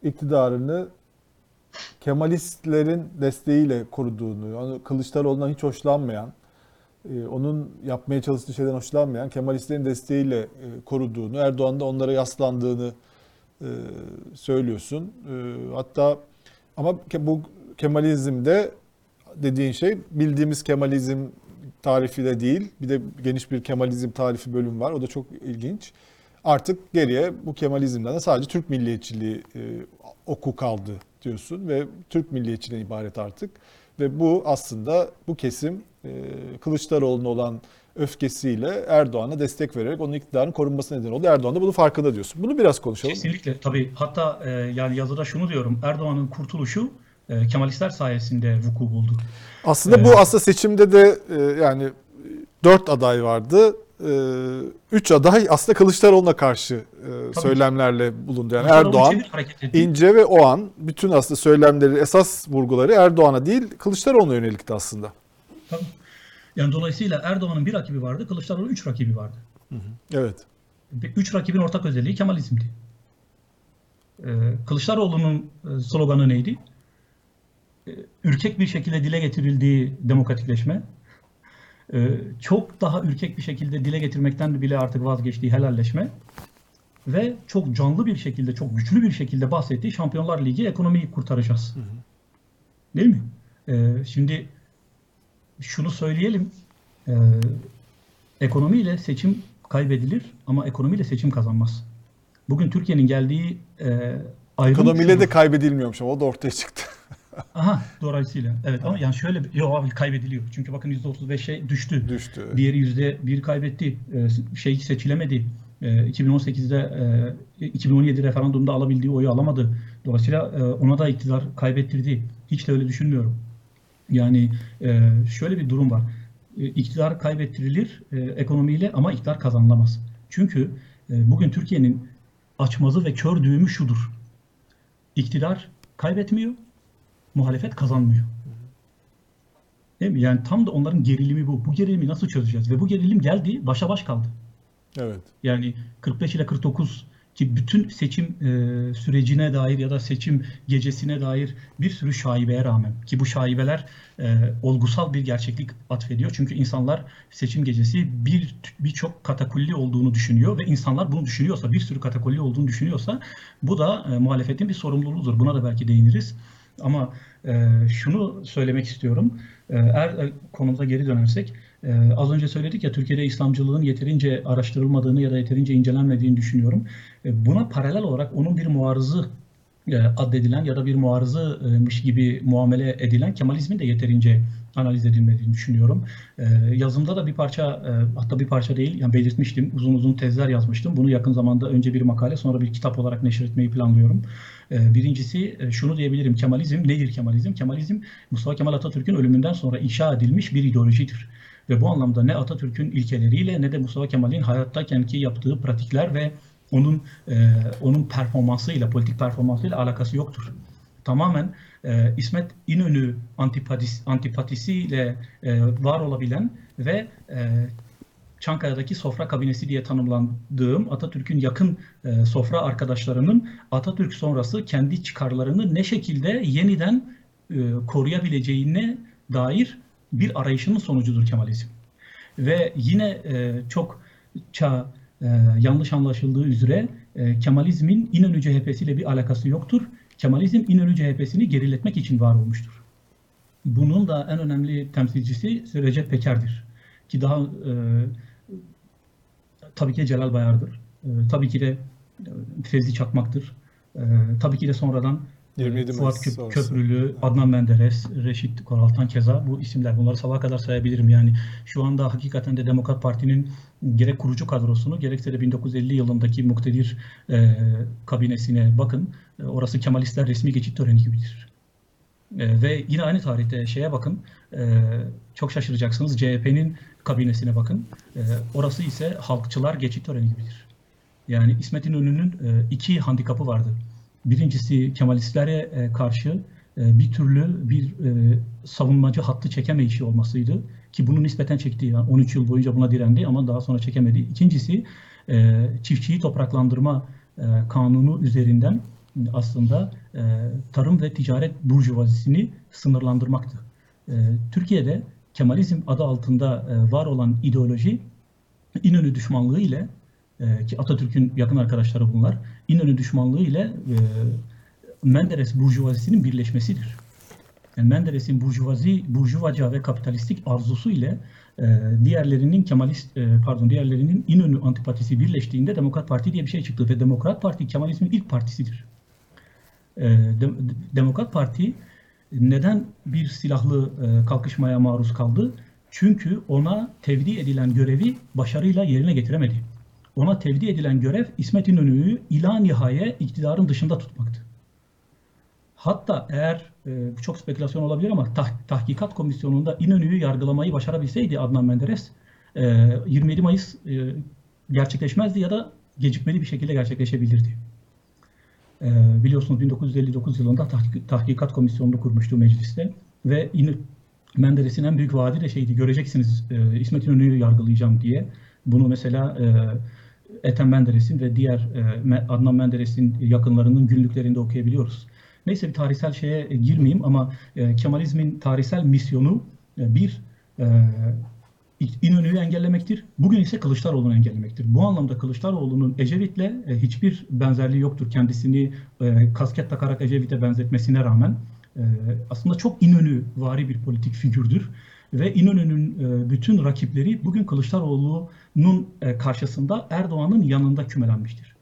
iktidarını Kemalistlerin desteğiyle koruduğunu, onu Kılıçdaroğlu'ndan hiç hoşlanmayan, onun yapmaya çalıştığı şeyden hoşlanmayan Kemalistlerin desteğiyle e, koruduğunu, Erdoğan da onlara yaslandığını e, söylüyorsun. E, hatta ama bu Kemalizmde dediğin şey bildiğimiz Kemalizm tarifi de değil. Bir de geniş bir Kemalizm tarifi bölüm var. O da çok ilginç. Artık geriye bu Kemalizmden de sadece Türk milliyetçiliği e, oku kaldı diyorsun ve Türk milliyetçiliğine ibaret artık. Ve bu aslında bu kesim Kılıçdaroğlu'na olan öfkesiyle Erdoğan'a destek vererek onun iktidarın korunmasına neden oldu. Erdoğan da bunun farkında diyorsun. Bunu biraz konuşalım. Kesinlikle tabii. Hatta e, yani yazıda şunu diyorum. Erdoğan'ın kurtuluşu e, Kemalistler sayesinde vuku buldu. Aslında bu Evet. aslında seçimde de e, yani dört aday vardı. 3 aday aslında Kılıçdaroğlu'na karşı e, söylemlerle bulundu. Yani Erdoğan. İnce ve Oğan bütün aslında söylemleri esas vurguları Erdoğan'a değil Kılıçdaroğlu'na yönelikti aslında. Tabii. Yani dolayısıyla Erdoğan'ın bir rakibi vardı, Kılıçdaroğlu'nun üç rakibi vardı. Evet. Ve Üç rakibin ortak özelliği Kemalizmdi. Ee, Kılıçdaroğlu'nun e, sloganı neydi? Ee, Ürkek bir şekilde dile getirildiği demokratikleşme, ee, çok daha ürkek bir şekilde dile getirmekten bile artık vazgeçtiği helalleşme ve çok canlı bir şekilde, çok güçlü bir şekilde bahsettiği Şampiyonlar Ligi ekonomiyi kurtaracağız. Değil mi? Ee, şimdi şunu söyleyelim. Ee, ekonomiyle seçim kaybedilir ama ekonomiyle seçim kazanmaz. Bugün Türkiye'nin geldiği e, ayrım Ekonomiyle de kaybedilmiyormuş ama o da ortaya çıktı. Aha dolayısıyla. Evet ama yani şöyle yok abi kaybediliyor. Çünkü bakın %35'e düştü. Düştü. Diğeri yüzde bir kaybetti. Ee, şey seçilemedi. Ee, 2018'de e, 2017 referandumda alabildiği oyu alamadı. Dolayısıyla e, ona da iktidar kaybettirdi. Hiç de öyle düşünmüyorum. Yani e, şöyle bir durum var. E, İktidar kaybettirilir e, ekonomiyle ama iktidar kazanılamaz. Çünkü e, bugün Türkiye'nin açmazı ve kör düğümü şudur. İktidar kaybetmiyor, muhalefet kazanmıyor. Değil mi? Yani tam da onların gerilimi bu. Bu gerilimi nasıl çözeceğiz? Ve bu gerilim geldi, başa baş kaldı. Evet. Yani 45 ile 49 ki bütün seçim e, sürecine dair ya da seçim gecesine dair bir sürü şaibeye rağmen ki bu şaibeler e, olgusal bir gerçeklik atfediyor. Çünkü insanlar seçim gecesi bir birçok katakulli olduğunu düşünüyor ve insanlar bunu düşünüyorsa, bir sürü katakulli olduğunu düşünüyorsa bu da e, muhalefetin bir sorumluluğudur. Buna da belki değiniriz. Ama e, şunu söylemek istiyorum. E, eğer e, konumuza geri dönersek, e, az önce söyledik ya Türkiye'de İslamcılığın yeterince araştırılmadığını ya da yeterince incelenmediğini düşünüyorum. E, buna paralel olarak onun bir muarızı e, addedilen ya da bir muarızıymış gibi muamele edilen Kemalizmin de yeterince analiz edilmediğini düşünüyorum. E, yazımda da bir parça, e, hatta bir parça değil, yani belirtmiştim, uzun uzun tezler yazmıştım. Bunu yakın zamanda önce bir makale, sonra bir kitap olarak neşretmeyi planlıyorum. E, birincisi e, şunu diyebilirim, Kemalizm nedir Kemalizm? Kemalizm, Mustafa Kemal Atatürk'ün ölümünden sonra inşa edilmiş bir ideolojidir. Ve bu anlamda ne Atatürk'ün ilkeleriyle ne de Mustafa Kemal'in hayattaykenki yaptığı pratikler ve onun e, onun performansıyla, politik performansıyla alakası yoktur. Tamamen e, İsmet İnönü antipatis, antipatisiyle e, var olabilen ve e, Çankaya'daki sofra kabinesi diye tanımlandığım Atatürk'ün yakın e, sofra arkadaşlarının Atatürk sonrası kendi çıkarlarını ne şekilde yeniden e, koruyabileceğine dair bir arayışının sonucudur Kemalizm. Ve yine e, çok ça e, yanlış anlaşıldığı üzere e, Kemalizmin İnönü CHP'siyle bir alakası yoktur. Kemalizm İnönü CHP'sini geriletmek için var olmuştur. Bunun da en önemli temsilcisi Recep Peker'dir. Ki daha e, tabii ki Celal Bayar'dır. E, tabii ki de e, Fevzi Çakmak'tır. E, tabii ki de sonradan 27 Fuat Mayıs Köp- sonrası. Köprülü, Adnan Menderes, Reşit Koraltan keza bu isimler. Bunları sabaha kadar sayabilirim. Yani şu anda hakikaten de Demokrat Parti'nin gerek kurucu kadrosunu gerekse de 1950 yılındaki muktedir e, kabinesine bakın. E, orası Kemalistler resmi geçit töreni gibidir. E, ve yine aynı tarihte şeye bakın. e, çok şaşıracaksınız. CHP'nin kabinesine bakın. E, orası ise halkçılar geçit töreni gibidir. Yani İsmet İnönü'nün e, iki handikapı vardı. Birincisi Kemalistlere e, karşı e, bir türlü bir e, savunmacı hattı çekemeyişi olmasıydı. Ki bunu nispeten çekti. Yani 13 yıl boyunca buna direndi ama daha sonra çekemedi. İkincisi çiftçiyi topraklandırma kanunu üzerinden aslında tarım ve ticaret burjuvazisini sınırlandırmaktı. Türkiye'de Kemalizm adı altında var olan ideoloji İnönü düşmanlığı ile e, ki Atatürk'ün yakın arkadaşları bunlar. İnönü düşmanlığı ile e, Menderes burjuvazisinin birleşmesidir. Yani Menderes'in burjuvazi, burjuvaca ve kapitalistik arzusu ile e, diğerlerinin Kemalist e, pardon diğerlerinin İnönü antipatisi birleştiğinde Demokrat Parti diye bir şey çıktı ve Demokrat Parti Kemalizmin ilk partisidir. E, De- Demokrat Parti neden bir silahlı e, kalkışmaya maruz kaldı? Çünkü ona tevdi edilen görevi başarıyla yerine getiremedi. Ona tevdi edilen görev İsmet İnönü'yü ila nihaye iktidarın dışında tutmaktı. Hatta eğer e, bu çok spekülasyon olabilir ama tah- tahkikat komisyonunda İnönü'yü yargılamayı başarabilseydi Adnan Menderes e, 27 Mayıs e, gerçekleşmezdi ya da gecikmeli bir şekilde gerçekleşebilirdi. E, biliyorsunuz 1959 yılında tahkik- tahkikat komisyonunu kurmuştu mecliste ve Menderes'in en büyük vaadi de şeydi göreceksiniz e, İsmet İnönü'yü yargılayacağım diye. Bunu mesela e, Ethem Menderes'in ve diğer e, Adnan Menderes'in yakınlarının günlüklerinde okuyabiliyoruz. Neyse bir tarihsel şeye e, girmeyeyim ama e, Kemalizmin tarihsel misyonu bir e, İnönü'yü engellemektir. Bugün ise Kılıçdaroğlu'nu engellemektir. Bu anlamda Kılıçdaroğlu'nun Ecevit'le hiçbir benzerliği yoktur. Kendisini kasket takarak Ecevit'e benzetmesine rağmen aslında çok İnönü vari bir politik figürdür. Ve İnönü'nün e, bütün rakipleri bugün Kılıçdaroğlu'nun e, karşısında Erdoğan'ın yanında kümelenmiştir.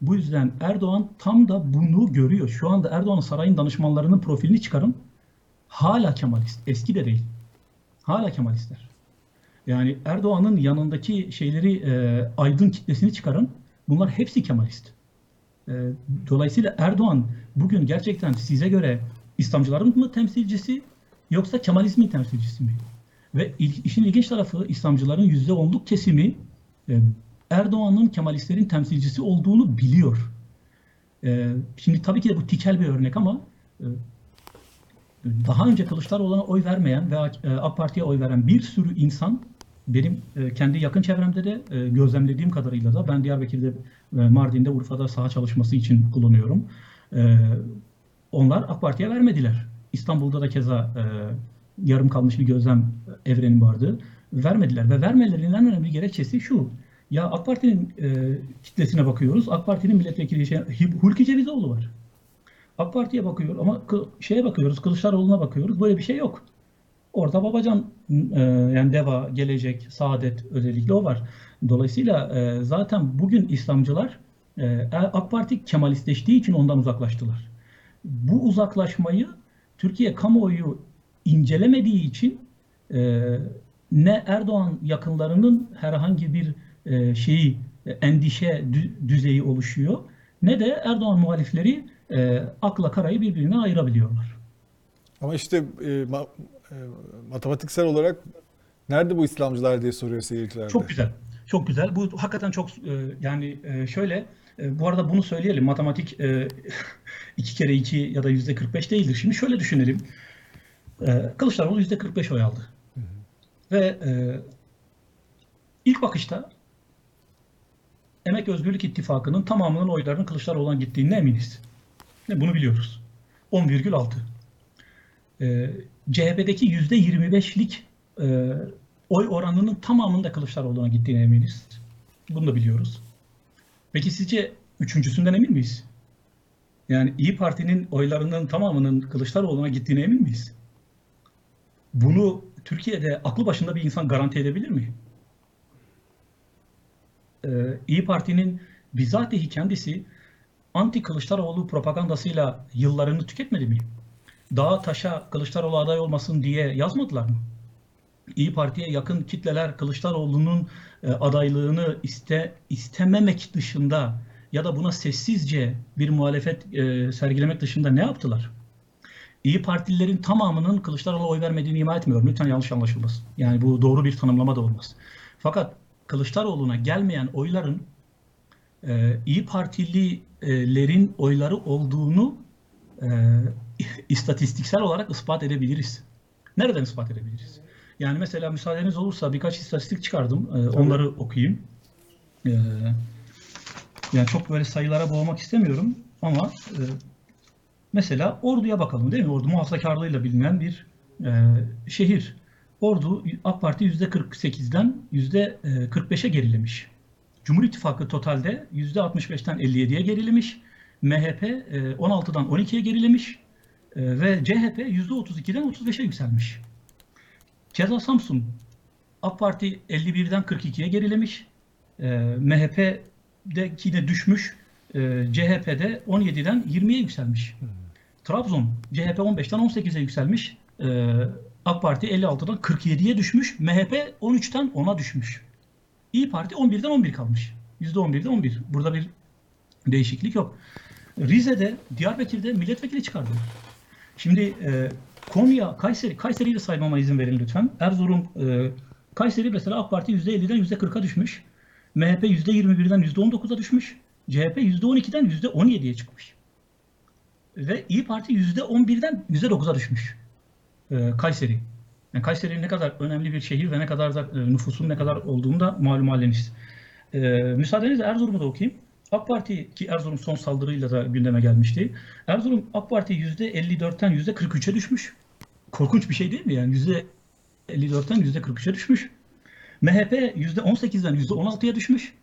Bu yüzden Erdoğan tam da bunu görüyor. Şu anda Erdoğan'ın sarayın danışmanlarının profilini çıkarın. Hala Kemalist. Eski de değil. Hala Kemalistler. Yani Erdoğan'ın yanındaki şeyleri e, aydın kitlesini çıkarın. Bunlar hepsi Kemalist. E, dolayısıyla Erdoğan bugün gerçekten size göre İslamcıların mı temsilcisi yoksa Kemalizmin temsilcisi mi? Ve işin ilginç tarafı İslamcıların %10'luk kesimi e, Erdoğan'ın Kemalistlerin temsilcisi olduğunu biliyor. E, şimdi tabii ki de bu tikel bir örnek ama e, daha önce Kılıçdaroğlu'na oy vermeyen ve AK Parti'ye oy veren bir sürü insan benim kendi yakın çevremde de gözlemlediğim kadarıyla da ben Diyarbakır'da, Mardin'de, Urfa'da saha çalışması için kullanıyorum. Onlar AK Parti'ye vermediler. İstanbul'da da keza yarım kalmış bir gözlem evreni vardı. Vermediler ve vermelerinin en önemli gerekçesi şu. Ya AK Parti'nin e, kitlesine bakıyoruz. AK Parti'nin milletvekili şey, Hulki Cevizoğlu var. AK Parti'ye bakıyor ama şeye bakıyoruz, Kılıçdaroğlu'na bakıyoruz. Böyle bir şey yok. Orada Babacan e, yani Deva, Gelecek, Saadet özellikle o var. Dolayısıyla e, zaten bugün İslamcılar e, AK Parti Kemalistleştiği için ondan uzaklaştılar. Bu uzaklaşmayı Türkiye kamuoyu incelemediği için e, ne Erdoğan yakınlarının herhangi bir e, şeyi e, endişe dü- düzeyi oluşuyor ne de Erdoğan muhalifleri e, akla karayı birbirine ayırabiliyorlar. Ama işte e, ma- e, matematiksel olarak nerede bu İslamcılar diye soruyor seyirciler de. Çok güzel. Çok güzel. Bu hakikaten çok e, yani e, şöyle e, bu arada bunu söyleyelim. Matematik e, 2 kere 2 ya da yüzde 45 değildir. Şimdi şöyle düşünelim. E, Kılıçdaroğlu yüzde 45 oy aldı. Ve e, ilk bakışta Emek Özgürlük İttifakı'nın tamamının oylarının Kılıçdaroğlu'na gittiğine eminiz. Ve bunu biliyoruz. 10,6. E, CHP'deki yüzde 25'lik e, oy oranının tamamının da Kılıçdaroğlu'na gittiğine eminiz. Bunu da biliyoruz. Peki sizce üçüncüsünden emin miyiz? Yani İyi Parti'nin oylarının tamamının Kılıçdaroğlu'na gittiğine emin miyiz? Bunu Türkiye'de aklı başında bir insan garanti edebilir mi? Ee, İyi Parti'nin bizatihi kendisi anti Kılıçdaroğlu propagandasıyla yıllarını tüketmedi mi? Dağa taşa Kılıçdaroğlu aday olmasın diye yazmadılar mı? İyi Parti'ye yakın kitleler Kılıçdaroğlu'nun e, adaylığını iste istememek dışında ya da buna sessizce bir muhalefet e, sergilemek dışında ne yaptılar? İyi Partililerin tamamının Kılıçdaroğlu'na oy vermediğini ima etmiyorum. Lütfen yanlış anlaşılmasın. Yani bu doğru bir tanımlama da olmaz. Fakat Kılıçdaroğlu'na gelmeyen oyların e, İyi Partililerin oyları olduğunu e, istatistiksel olarak ispat edebiliriz. Nereden ispat edebiliriz? Yani mesela müsaadeniz olursa birkaç istatistik çıkardım. Ee, onları okuyayım. Ee, yani çok böyle sayılara boğmak istemiyorum ama e, mesela Ordu'ya bakalım değil mi? Ordu muhafazakarlığıyla bilinen bir e, şehir. Ordu AK Parti %48'den %45'e gerilemiş. Cumhur İttifakı totalde %65'ten 57'ye gerilemiş. MHP e, 16'dan 12'ye gerilemiş. E, ve CHP %32'den 35'e yükselmiş. Keza Samsun AK Parti 51'den 42'ye gerilemiş. E, MHP'deki de düşmüş. E, CHP'de 17'den 20'ye yükselmiş. Trabzon CHP 15'ten 18'e yükselmiş. E, AK Parti 56'dan 47'ye düşmüş. MHP 13'ten 10'a düşmüş. İyi Parti 11'den 11 kalmış. %11'de 11. Burada bir değişiklik yok. Rize'de, Diyarbakır'da milletvekili çıkardılar. Şimdi e, Konya, Kayseri, Kayseri'yi de saymama izin verin lütfen. Erzurum, e, Kayseri mesela AK Parti %50'den %40'a düşmüş. MHP %21'den %19'a düşmüş. CHP %12'den %17'ye çıkmış. Ve İyi Parti %11'den %9'a düşmüş. Ee, Kayseri. Yani Kayseri ne kadar önemli bir şehir ve ne kadar da e, nüfusun ne kadar olduğunu da malum haliniz. Ee, müsaadenizle Erzurum'u da okuyayım. AK Parti ki Erzurum son saldırıyla da gündeme gelmişti. Erzurum AK Parti %54'ten %43'e düşmüş. Korkunç bir şey değil mi yani? %54'ten %43'e düşmüş. MHP %18'den %16'ya düşmüş.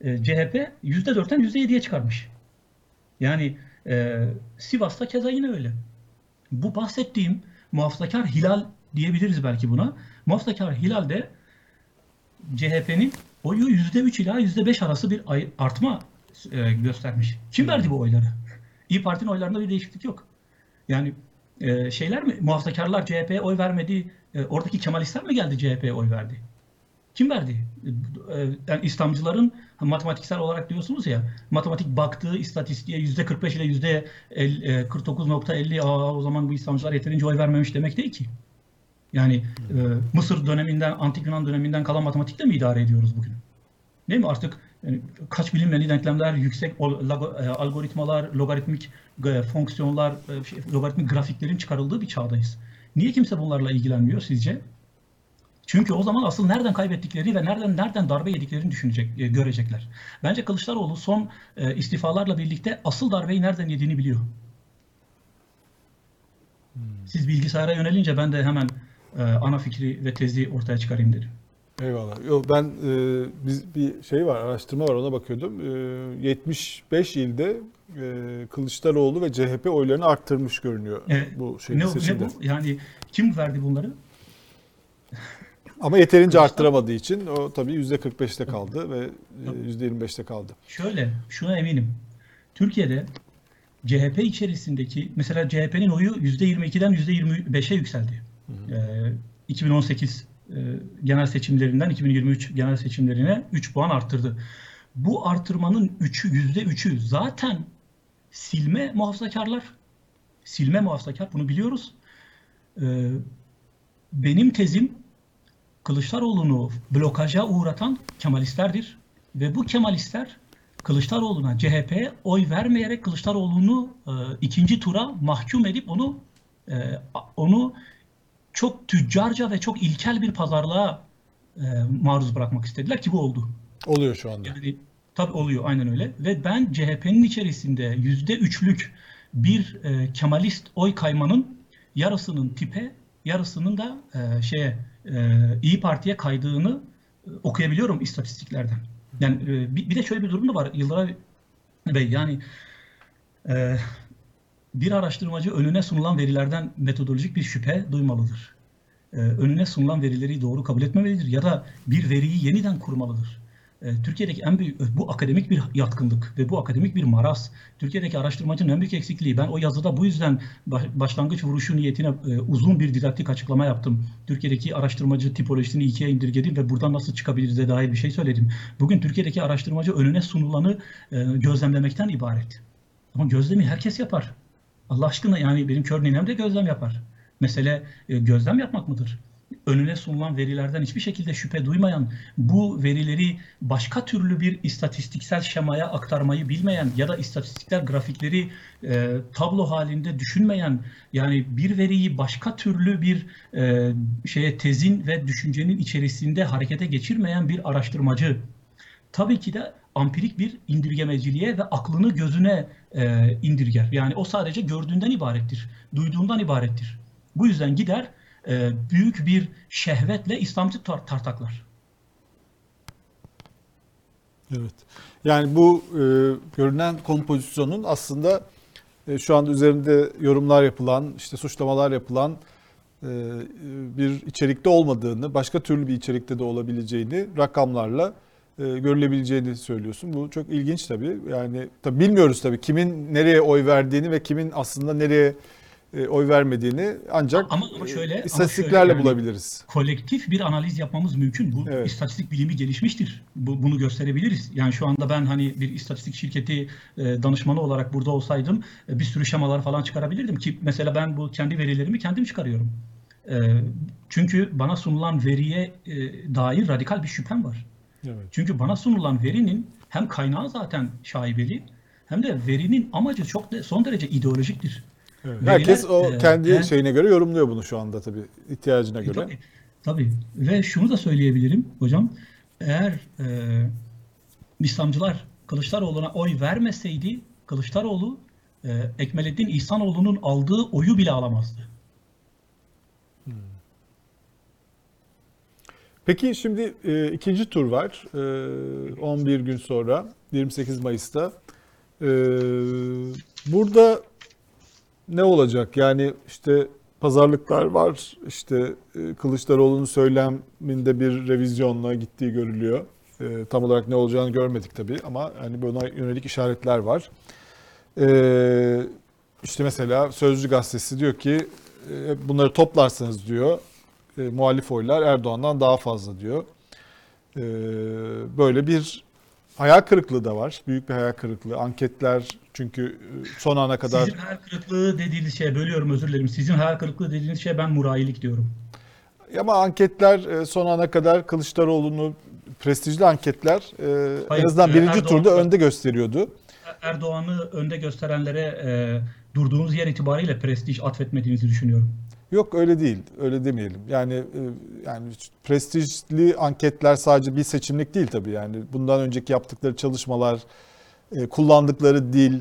E, CHP %4'ten %7'ye çıkarmış. Yani e, Sivas'ta keza yine öyle. Bu bahsettiğim muhafazakar hilal diyebiliriz belki buna. Muhafazakar hilalde CHP'nin oyu %3 ila %5 arası bir artma e, göstermiş. Kim verdi bu oyları? İyi Parti'nin oylarında bir değişiklik yok. Yani e, şeyler mi? Muhafazakarlar CHP'ye oy vermedi. E, oradaki Kemalistler mi geldi CHP'ye oy verdi? Kim verdi? E, yani İslamcıların matematiksel olarak diyorsunuz ya matematik baktığı istatistiğe %45 ile yüzde e, %49.50 aa o zaman bu İslamcılar yeterince oy vermemiş demek değil ki. Yani e, Mısır döneminden, Antik Yunan döneminden kalan matematikle mi idare ediyoruz bugün? Değil mi? Artık yani kaç bilinmeli denklemler, yüksek e, algoritmalar, logaritmik e, fonksiyonlar, e, şey, logaritmik grafiklerin çıkarıldığı bir çağdayız. Niye kimse bunlarla ilgilenmiyor sizce? Çünkü o zaman asıl nereden kaybettikleri ve nereden nereden darbe yediklerini düşünecek, e, görecekler. Bence Kılıçdaroğlu son e, istifalarla birlikte asıl darbeyi nereden yediğini biliyor. Siz bilgisayara yönelince ben de hemen e, ana fikri ve tezi ortaya çıkarayım dedim. Eyvallah. Yok ben e, biz bir şey var, araştırma var ona bakıyordum. E, 75 ilde e, Kılıçdaroğlu ve CHP oylarını arttırmış görünüyor Evet. bu şey Ne, ne bu? Yani kim verdi bunları? Ama yeterince arttıramadığı için o tabii %45'te kaldı ve e, %25'te kaldı. Şöyle, şuna eminim. Türkiye'de CHP içerisindeki mesela CHP'nin oyu %22'den %25'e yükseldi. Ee, 2018 e, genel seçimlerinden 2023 genel seçimlerine 3 puan arttırdı. Bu artırmanın 3'ü %3'ü zaten silme muhafazakarlar. Silme muhafazakar bunu biliyoruz. Ee, benim tezim Kılıçdaroğlu'nu blokaja uğratan Kemalistlerdir. Ve bu Kemalistler Kılıçdaroğlu'na CHP'ye oy vermeyerek Kılıçdaroğlu'nu e, ikinci tura mahkum edip onu e, onu çok tüccarca ve çok ilkel bir pazarlığa e, maruz bırakmak istediler ki bu oldu. Oluyor şu anda. Yani tabii oluyor aynen öyle. Ve ben CHP'nin içerisinde yüzde üçlük bir e, Kemalist oy kaymanın yarısının tipe, yarısının da e, şeye e, İyi Parti'ye kaydığını e, okuyabiliyorum istatistiklerden. Yani e, bir, de şöyle bir durum da var Yıldıray Bey yani bir araştırmacı önüne sunulan verilerden metodolojik bir şüphe duymalıdır. Önüne sunulan verileri doğru kabul etmemelidir ya da bir veriyi yeniden kurmalıdır. E, Türkiye'deki en büyük bu akademik bir yatkınlık ve bu akademik bir maraz. Türkiye'deki araştırmacının en büyük eksikliği. Ben o yazıda bu yüzden baş- başlangıç vuruşu niyetine e, uzun bir didaktik açıklama yaptım. Türkiye'deki araştırmacı tipolojisini ikiye indirgedim ve buradan nasıl çıkabiliriz'e dair bir şey söyledim. Bugün Türkiye'deki araştırmacı önüne sunulanı e, gözlemlemekten ibaret. Ama gözlemi herkes yapar. Allah aşkına yani benim kör ninem de gözlem yapar. Mesele e, gözlem yapmak mıdır? Önüne sunulan verilerden hiçbir şekilde şüphe duymayan, bu verileri başka türlü bir istatistiksel şemaya aktarmayı bilmeyen ya da istatistikler grafikleri e, tablo halinde düşünmeyen, yani bir veriyi başka türlü bir e, şeye tezin ve düşüncenin içerisinde harekete geçirmeyen bir araştırmacı tabii ki de ampirik bir indirgemeciliğe ve aklını gözüne e, indirger. Yani o sadece gördüğünden ibarettir, duyduğundan ibarettir. Bu yüzden gider e, büyük bir şehvetle İslamcı tar- tartaklar. Evet. Yani bu e, görünen kompozisyonun aslında e, şu anda üzerinde yorumlar yapılan, işte suçlamalar yapılan e, bir içerikte olmadığını, başka türlü bir içerikte de olabileceğini rakamlarla e, görülebileceğini söylüyorsun. Bu çok ilginç tabii. Yani tabii bilmiyoruz tabii kimin nereye oy verdiğini ve kimin aslında nereye e, oy vermediğini ancak Ama- ama e, şöyle- ama istatistiklerle şöyle yani- bulabiliriz. kolektif bir analiz yapmamız mümkün. Bu Evet. istatistik bilimi gelişmiştir. Bu, bunu gösterebiliriz. Yani şu anda ben hani bir istatistik şirketi e, danışmanı olarak burada olsaydım e, bir sürü şemalar falan çıkarabilirdim ki mesela ben bu kendi verilerimi kendim çıkarıyorum. E, çünkü bana sunulan veriye e, dair radikal bir şüphem var. Evet. Çünkü bana sunulan verinin hem kaynağı zaten şaibeli hem de verinin amacı çok de, son derece ideolojiktir. Evet. Herkes o e, kendi ben- şeyine göre yorumluyor bunu şu anda tabii ihtiyacına E, göre. tabii, tabii. Ve şunu da söyleyebilirim hocam. Eğer e, İslamcılar Kılıçdaroğlu'na oy vermeseydi Kılıçdaroğlu e, Ekmelettin İhsanoğlu'nun aldığı oyu bile alamazdı. Peki şimdi e, ikinci tur var. E, 11 gün sonra 28 Mayıs'ta. E, burada ne olacak? Yani işte pazarlıklar var. İşte e, Kılıçdaroğlu'nun söyleminde bir revizyonla gittiği görülüyor. E, tam olarak ne olacağını görmedik tabii ama hani buna yönelik işaretler var. E, işte mesela Sözcü Gazetesi diyor ki e, bunları toplarsanız diyor e, muhalif oylar Erdoğan'dan daha fazla diyor. E, böyle bir hayal kırıklığı da var. Büyük bir hayal kırıklığı. Anketler çünkü e, son ana kadar Sizin hayal kırıklığı dediğiniz şey, bölüyorum özür dilerim. Sizin hayal kırıklığı dediğiniz şey ben murayilik diyorum. ama anketler e, son ana kadar Kılıçdaroğlu'nu prestijli anketler e, Hayır, en azından birinci Erdoğan- turda önde gösteriyordu. Erdoğan'ı önde gösterenlere e, durduğunuz yer itibariyle prestij atfetmediğinizi düşünüyorum. Yok öyle değil. Öyle demeyelim. Yani e, yani prestijli anketler sadece bir seçimlik değil tabii yani. Bundan önceki yaptıkları çalışmalar, e, kullandıkları dil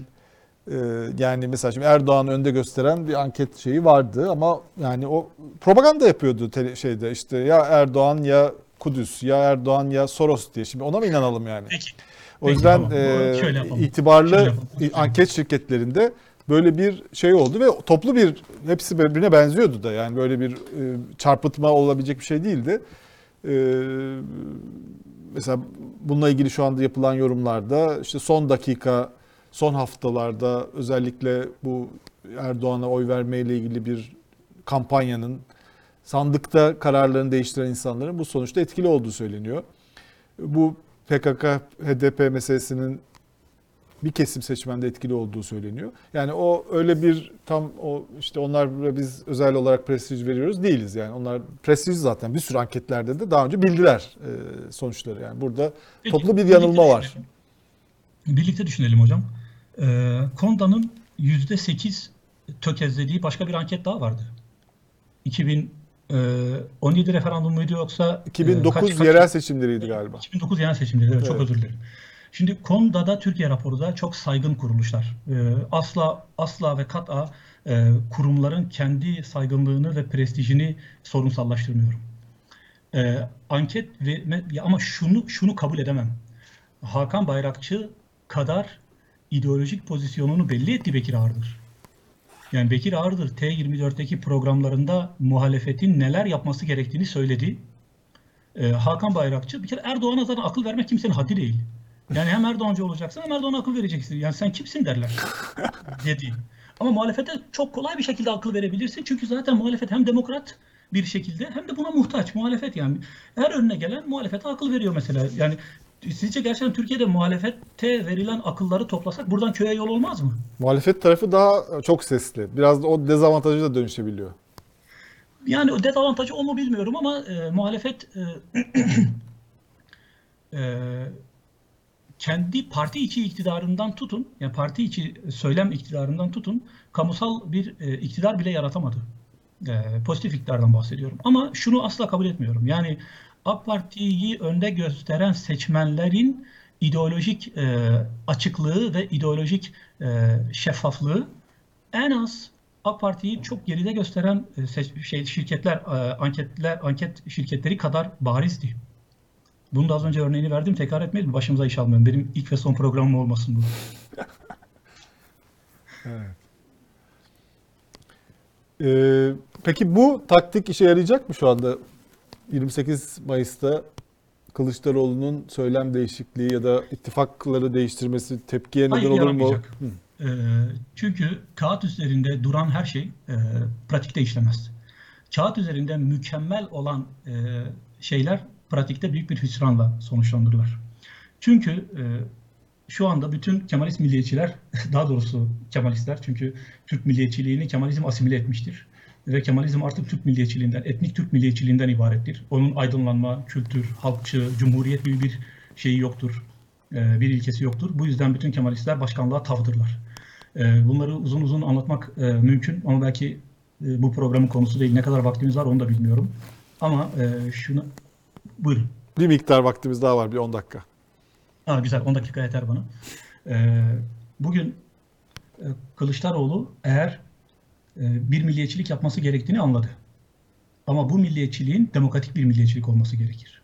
e, yani mesela şimdi Erdoğan önde gösteren bir anket şeyi vardı ama yani o propaganda yapıyordu tele- şeyde işte ya Erdoğan ya Kudüs ya Erdoğan ya Soros diye. Şimdi ona mı inanalım yani? Peki. O Peki, yüzden tamam. e, itibarlı anket şirketlerinde böyle bir şey oldu ve toplu bir hepsi birbirine benziyordu da yani böyle bir e, çarpıtma olabilecek bir şey değildi. E, mesela bununla ilgili şu anda yapılan yorumlarda işte son dakika son haftalarda özellikle bu Erdoğan'a oy vermeyle ilgili bir kampanyanın sandıkta kararlarını değiştiren insanların bu sonuçta etkili olduğu söyleniyor. Bu PKK HDP meselesinin bir kesim seçmende etkili olduğu söyleniyor. Yani o öyle bir tam o işte onlar biz özel olarak prestij veriyoruz değiliz yani. Onlar prestij zaten bir sürü anketlerde de daha önce bildiler e, sonuçları. Yani burada Peki, toplu bir yanılma var. düşünelim. Birlikte düşünelim hocam. Ee, Konda'nın %8 tökezlediği başka bir anket daha vardı. 2017 referandum muydu yoksa e, 2009 kaç- kaç- yerel seçimleriydi galiba. 2009 yerel seçimleri. Evet, çok özür dilerim. Şimdi KONDA'da Türkiye raporu da çok saygın kuruluşlar. Ee, asla asla ve kat'a e, kurumların kendi saygınlığını ve prestijini sorunsallaştırmıyorum. Ee, anket ve ama şunu şunu kabul edemem. Hakan Bayrakçı kadar ideolojik pozisyonunu belli etti Bekir Ağırdır. Yani Bekir Ağırdır T24'teki programlarında muhalefetin neler yapması gerektiğini söyledi. Ee, Hakan Bayrakçı bir kere Erdoğan'a zaten akıl vermek kimsenin haddi değil. Yani hem Erdoğancı olacaksın hem Erdoğan'a akıl vereceksin. Yani sen kimsin derler dedi. Ama muhalefete çok kolay bir şekilde akıl verebilirsin. Çünkü zaten muhalefet hem demokrat bir şekilde hem de buna muhtaç. Muhalefet yani her önüne gelen muhalefete akıl veriyor mesela. Yani sizce gerçekten Türkiye'de muhalefete verilen akılları toplasak buradan köye yol olmaz mı? Muhalefet tarafı daha çok sesli. Biraz da o dezavantajı da dönüşebiliyor. Yani o dezavantajı o mu bilmiyorum ama e, muhalefet e, e, kendi parti içi iktidarından tutun, yani parti içi söylem iktidarından tutun, kamusal bir e, iktidar bile yaratamadı. E, pozitif iktidardan bahsediyorum. Ama şunu asla kabul etmiyorum. Yani AK Parti'yi önde gösteren seçmenlerin ideolojik e, açıklığı ve ideolojik e, şeffaflığı en az AK Parti'yi çok geride gösteren e, şey şirketler, e, anketler, anket şirketleri kadar barizdi. Bunu da az önce örneğini verdim. Tekrar etmeyelim. Başımıza iş almayalım. Benim ilk ve son programım olmasın bu. Ee, peki bu taktik işe yarayacak mı şu anda 28 Mayıs'ta Kılıçdaroğlu'nun söylem değişikliği ya da ittifakları değiştirmesi tepkiye neden Hayır, olur mu? yaramayacak. Hı. E, çünkü kağıt üzerinde duran her şey e, pratikte işlemez. Kağıt üzerinde mükemmel olan e, şeyler pratikte büyük bir hüsranla sonuçlandırılır. Çünkü e, şu anda bütün Kemalist milliyetçiler, daha doğrusu Kemalistler çünkü Türk milliyetçiliğini Kemalizm asimile etmiştir. ve Kemalizm artık Türk milliyetçiliğinden, etnik Türk milliyetçiliğinden ibarettir. Onun aydınlanma, kültür, halkçı, cumhuriyet gibi bir şeyi yoktur. E, bir ilkesi yoktur. Bu yüzden bütün Kemalistler başkanlığa tavdırlar. E, bunları uzun uzun anlatmak e, mümkün ama belki e, bu programın konusu değil. Ne kadar vaktimiz var onu da bilmiyorum. Ama e, şunu... Buyurun. Bir miktar vaktimiz daha var bir 10 dakika. Aa, güzel 10 dakika yeter bana. Ee, bugün e, Kılıçdaroğlu eğer e, bir milliyetçilik yapması gerektiğini anladı. Ama bu milliyetçiliğin demokratik bir milliyetçilik olması gerekir.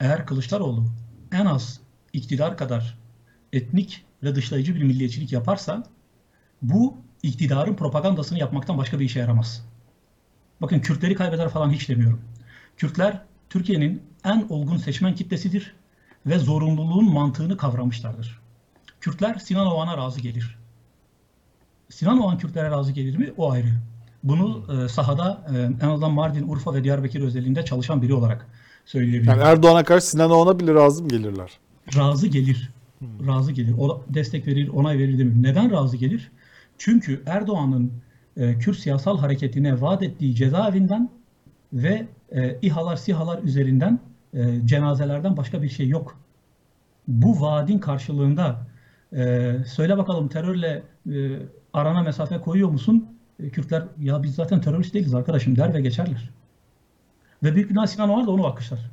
Eğer Kılıçdaroğlu en az iktidar kadar etnik ve dışlayıcı bir milliyetçilik yaparsa bu iktidarın propagandasını yapmaktan başka bir işe yaramaz. Bakın Kürtleri kaybeder falan hiç demiyorum. Kürtler Türkiye'nin en olgun seçmen kitlesidir ve zorunluluğun mantığını kavramışlardır. Kürtler Sinan Oğan'a razı gelir. Sinan Oğan Kürtlere razı gelir mi? O ayrı. Bunu e, sahada e, en azından Mardin, Urfa ve Diyarbakır özelliğinde çalışan biri olarak söyleyebilirim. Yani Erdoğan'a karşı Sinan Oğan'a bile razı mı gelirler? razı gelir. Razı gelir. O destek verir, onay verir demiyorum. Neden razı gelir? Çünkü Erdoğan'ın e, Kürt siyasal hareketine vaat ettiği cezaevinden ve e, İHA'lar, SİHA'lar üzerinden e, cenazelerden başka bir şey yok. Bu vaadin karşılığında e, söyle bakalım terörle e, arana mesafe koyuyor musun? E, Kürtler ya biz zaten terörist değiliz arkadaşım der ve geçerler. Ve büyük bir Sinan Oğan da onu alkışlar.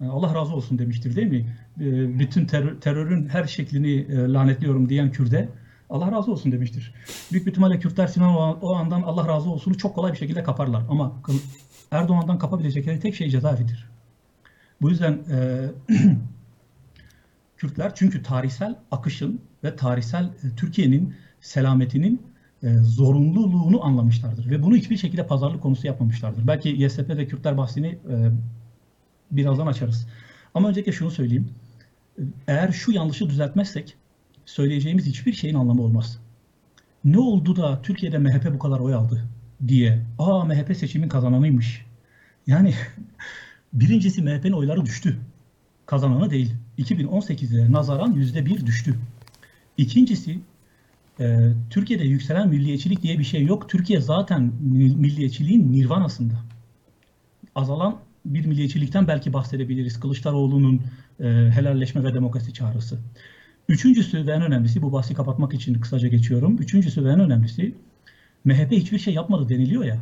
Yani Allah razı olsun demiştir değil mi? E, Bütün terör- terörün her şeklini e, lanetliyorum diyen Kürt'e Allah razı olsun demiştir. Büyük bir ihtimalle Kürtler Sinan Oğan- Oğan'dan Allah razı olsunu çok kolay bir şekilde kaparlar. Ama Erdoğan'dan kapabilecekleri tek şey cezaevidir. Bu yüzden e, Kürtler çünkü tarihsel akışın ve tarihsel e, Türkiye'nin selametinin e, zorunluluğunu anlamışlardır. Ve bunu hiçbir şekilde pazarlık konusu yapmamışlardır. Belki YSP ve Kürtler bahsini e, birazdan açarız. Ama öncelikle şunu söyleyeyim. Eğer şu yanlışı düzeltmezsek söyleyeceğimiz hiçbir şeyin anlamı olmaz. Ne oldu da Türkiye'de MHP bu kadar oy aldı diye. Aa MHP seçimin kazananıymış. Yani birincisi MHP'nin oyları düştü. Kazananı değil. 2018'e nazaran %1 düştü. İkincisi e, Türkiye'de yükselen milliyetçilik diye bir şey yok. Türkiye zaten mi- milliyetçiliğin nirvanasında. Azalan bir milliyetçilikten belki bahsedebiliriz. Kılıçdaroğlu'nun e, helalleşme ve demokrasi çağrısı. Üçüncüsü ve en önemlisi, bu bahsi kapatmak için kısaca geçiyorum. Üçüncüsü ve en önemlisi, MHP hiçbir şey yapmadı deniliyor ya.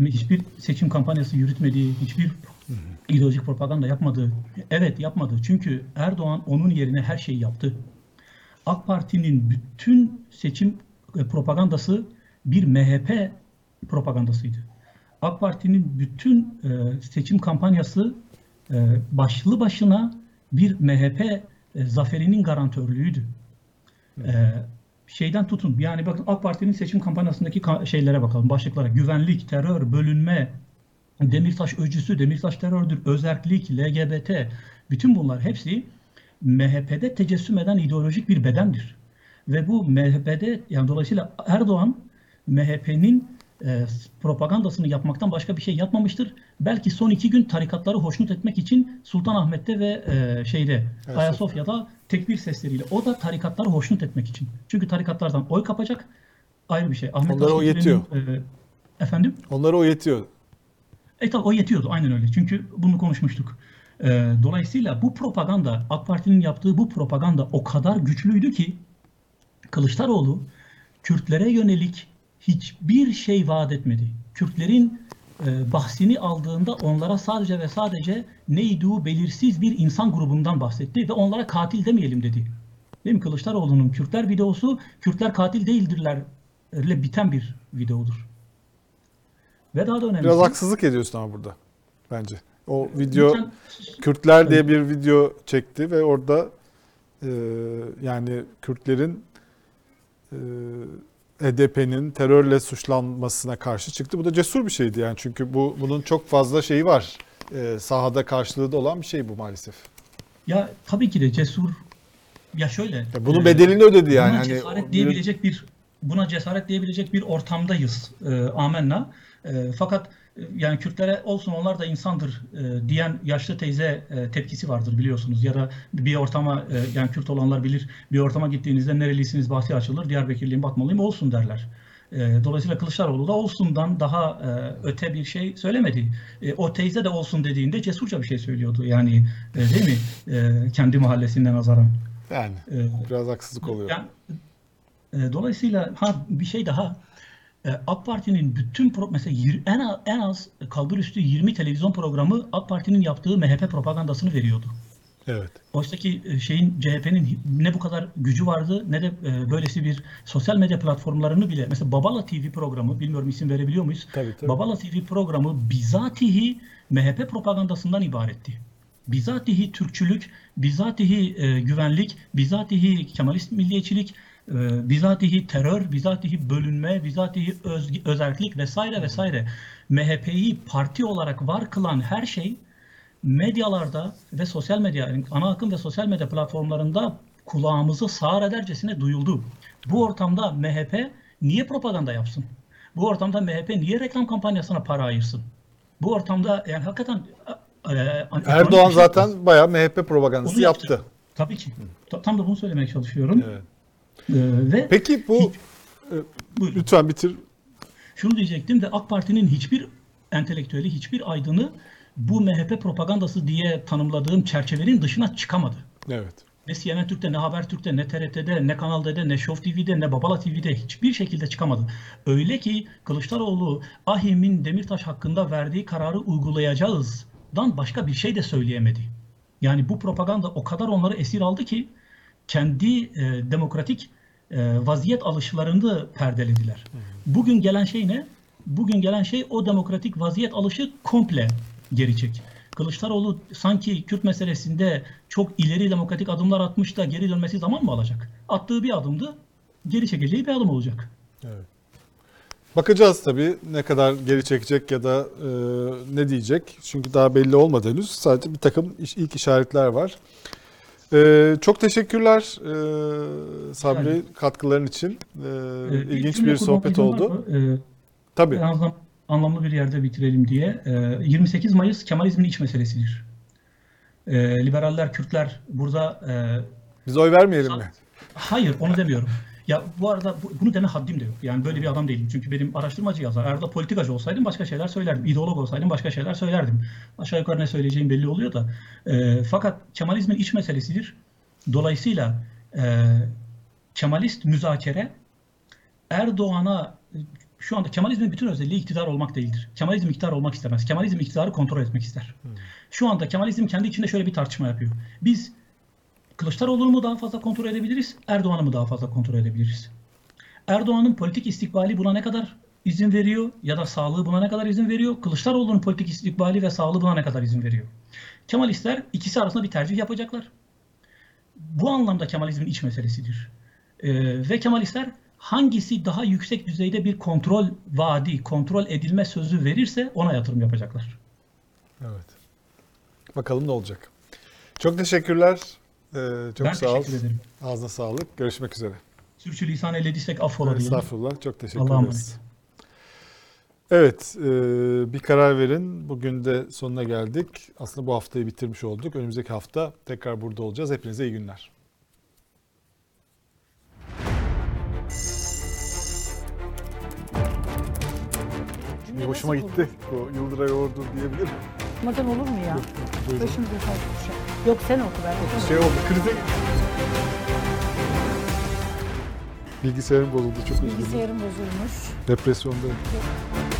Hiçbir seçim kampanyası yürütmedi, hiçbir ideolojik propaganda yapmadı. Evet yapmadı. Çünkü Erdoğan onun yerine her şeyi yaptı. AK Parti'nin bütün seçim e, propagandası bir MHP propagandasıydı. AK Parti'nin bütün e, seçim kampanyası e, başlı başına bir MHP zaferinin garantörlüğüydü. E, şeyden tutun. Yani bakın AK Parti'nin seçim kampanyasındaki ka- şeylere bakalım. Başlıklara. Güvenlik, terör, bölünme, Demirtaş öcüsü, Demirtaş terördür, özerklik, LGBT. Bütün bunlar hepsi MHP'de tecessüm eden ideolojik bir bedendir. Ve bu MHP'de yani dolayısıyla Erdoğan MHP'nin e, propagandasını yapmaktan başka bir şey yapmamıştır. Belki son iki gün tarikatları hoşnut etmek için Sultanahmet'te ve e, şeyde Ayasofya'da tekbir sesleriyle. O da tarikatları hoşnut etmek için. Çünkü tarikatlardan oy kapacak ayrı bir şey. Ahmet Onlara o Daşdemir'in, e, efendim? Onlara o yetiyor. E tabi o yetiyordu aynen öyle. Çünkü bunu konuşmuştuk. Ee, dolayısıyla bu propaganda, AK Parti'nin yaptığı bu propaganda o kadar güçlüydü ki Kılıçdaroğlu Kürtlere yönelik hiçbir şey vaat etmedi. Kürtlerin e, bahsini aldığında onlara sadece ve sadece neydi belirsiz bir insan grubundan bahsetti ve onlara katil demeyelim dedi. Değil mi? Kılıçdaroğlu'nun Kürtler videosu Kürtler katil değildirler ile biten bir videodur. Ve daha da önemlisi Biraz haksızlık ediyorsun ama burada bence. O video lütfen Kürtler diye bir video çekti ve orada e, yani Kürtlerin e, HDP'nin terörle suçlanmasına karşı çıktı. Bu da cesur bir şeydi yani çünkü bu bunun çok fazla şeyi var. E, sahada karşılığı da olan bir şey bu maalesef. Ya tabii ki de cesur ya şöyle. Ya bunun e, bedelini ödedi yani. Hani cesaret diyebilecek bir buna cesaret diyebilecek bir ortamdayız. E, amenna. E, fakat yani Kürtlere olsun onlar da insandır e, diyen yaşlı teyze e, tepkisi vardır biliyorsunuz. Ya da bir ortama e, yani Kürt olanlar bilir bir ortama gittiğinizde nerelisiniz bahsi açılır. Diyarbakırlıyım Batmalıyım olsun derler. E, dolayısıyla Kılıçdaroğlu da olsundan daha e, öte bir şey söylemedi. E, o teyze de olsun dediğinde cesurca bir şey söylüyordu. Yani e, değil mi? E, kendi mahallesinden nazaran. Yani E, biraz haksızlık oluyor. yani, e, dolayısıyla ha bir şey daha. E, AK Parti'nin bütün pro, mesela yir- en az, en az kalbur üstü 20 televizyon programı AK Parti'nin yaptığı MHP propagandasını veriyordu. Evet. Oysa ki e, şeyin CHP'nin ne bu kadar gücü vardı ne de e, böylesi bir sosyal medya platformlarını bile mesela Babala TV programı bilmiyorum isim verebiliyor muyuz? Tabii tabii. Babala TV programı bizatihi MHP propagandasından ibaretti. Bizatihi Türkçülük, bizatihi e, güvenlik, bizatihi Kemalist milliyetçilik, e, bizatihi terör, bizatihi bölünme, bizatihi öz, özerklik vesaire vesaire. MHP'yi parti olarak var kılan her şey medyalarda ve sosyal medya, yani ana akım ve sosyal medya platformlarında kulağımızı sağır edercesine duyuldu. Bu ortamda MHP niye propaganda yapsın? Bu ortamda MHP niye reklam kampanyasına para ayırsın? Bu ortamda yani hakikaten e, e, Erdoğan şey- zaten bayağı MHP propagandası yaptı. yaptı. Tabii ki. Ta- Tam da bunu söylemeye çalışıyorum. Evet. Ee, ve Peki bu Buyurun. lütfen bitir. şunu diyecektim de AK Parti'nin hiçbir entelektüeli, hiçbir aydını bu MHP propagandası diye tanımladığım çerçevenin dışına çıkamadı. Evet. Ne CNN Türk'te, ne Habertürk'te, ne TRT'de, ne Kanal D'de, ne Show TV'de, ne Babala TV'de hiçbir şekilde çıkamadı. Öyle ki Kılıçdaroğlu Ahim'in Demirtaş hakkında verdiği kararı uygulayacağızdan başka bir şey de söyleyemedi. Yani bu propaganda o kadar onları esir aldı ki kendi e, demokratik e, vaziyet alışlarını perdelediler. Bugün gelen şey ne? Bugün gelen şey o demokratik vaziyet alışı komple geri çek. Kılıçdaroğlu sanki Kürt meselesinde çok ileri demokratik adımlar atmış da geri dönmesi zaman mı alacak? Attığı bir adımdı, geri çekeceği bir adım olacak. Evet. Bakacağız tabii ne kadar geri çekecek ya da e, ne diyecek. Çünkü daha belli olmadı henüz. Sadece bir takım iş- ilk işaretler var. E, çok teşekkürler e, Sabri Yani. katkıların için. E, Ee, ilginç cümle bir sohbet oldu. Ee, Tabii. azından anlamlı bir yerde bitirelim diye. Ee, 28 Mayıs Kemalizmin iç meselesidir. Ee, liberaller, Kürtler burada e, Biz oy vermeyelim mi? Hayır onu demiyorum. Ya bu arada bu- bunu deme haddim de yok. Yani böyle bir adam değilim. Çünkü benim araştırmacı yazar. Eğer da politikacı olsaydım başka şeyler söylerdim. İdeolog olsaydım başka şeyler söylerdim. Aşağı yukarı ne söyleyeceğim belli oluyor da. E, fakat Kemalizmin iç meselesidir. Dolayısıyla e, Kemalist müzakere Erdoğan'a şu anda Kemalizmin bütün özelliği iktidar olmak değildir. Kemalizm iktidar olmak istemez. Kemalizm iktidarı kontrol etmek ister. Şu anda Kemalizm kendi içinde şöyle bir tartışma yapıyor. Biz Kılıçdaroğlu'nu mu daha fazla kontrol edebiliriz, Erdoğan'ı mı daha fazla kontrol edebiliriz? Erdoğan'ın politik istikbali buna ne kadar izin veriyor ya da sağlığı buna ne kadar izin veriyor? Kılıçdaroğlu'nun politik istikbali ve sağlığı buna ne kadar izin veriyor? Kemalistler ikisi arasında bir tercih yapacaklar. Bu anlamda Kemalizmin iç meselesidir. Ee, ve Kemalistler hangisi daha yüksek düzeyde bir kontrol vaadi, kontrol edilme sözü verirse ona yatırım yapacaklar. Evet. Bakalım ne olacak. Çok teşekkürler. Ee, çok ben sağ ol. teşekkür ederim. Ağzına sağlık. Görüşmek üzere. Sürçülisan eylediysek affola diyelim. Estağfurullah. Çok teşekkür Allah'a ederiz. Evet, e, bir karar verin. Bugün de sonuna geldik. Aslında bu haftayı bitirmiş olduk. Önümüzdeki hafta tekrar burada olacağız. Hepinize iyi günler. Bir hoşuma gitti. Bu Yıldıray Ordu diyebilirim. Olmadan olur mu ya? Başımıza düşer. Yok sen oku ben okurum. Şey oldu, krize... Bilgisayarım bozuldu. Çok üzüldüm. Bilgisayarım bozulmuş. Depresyondayım. Yok.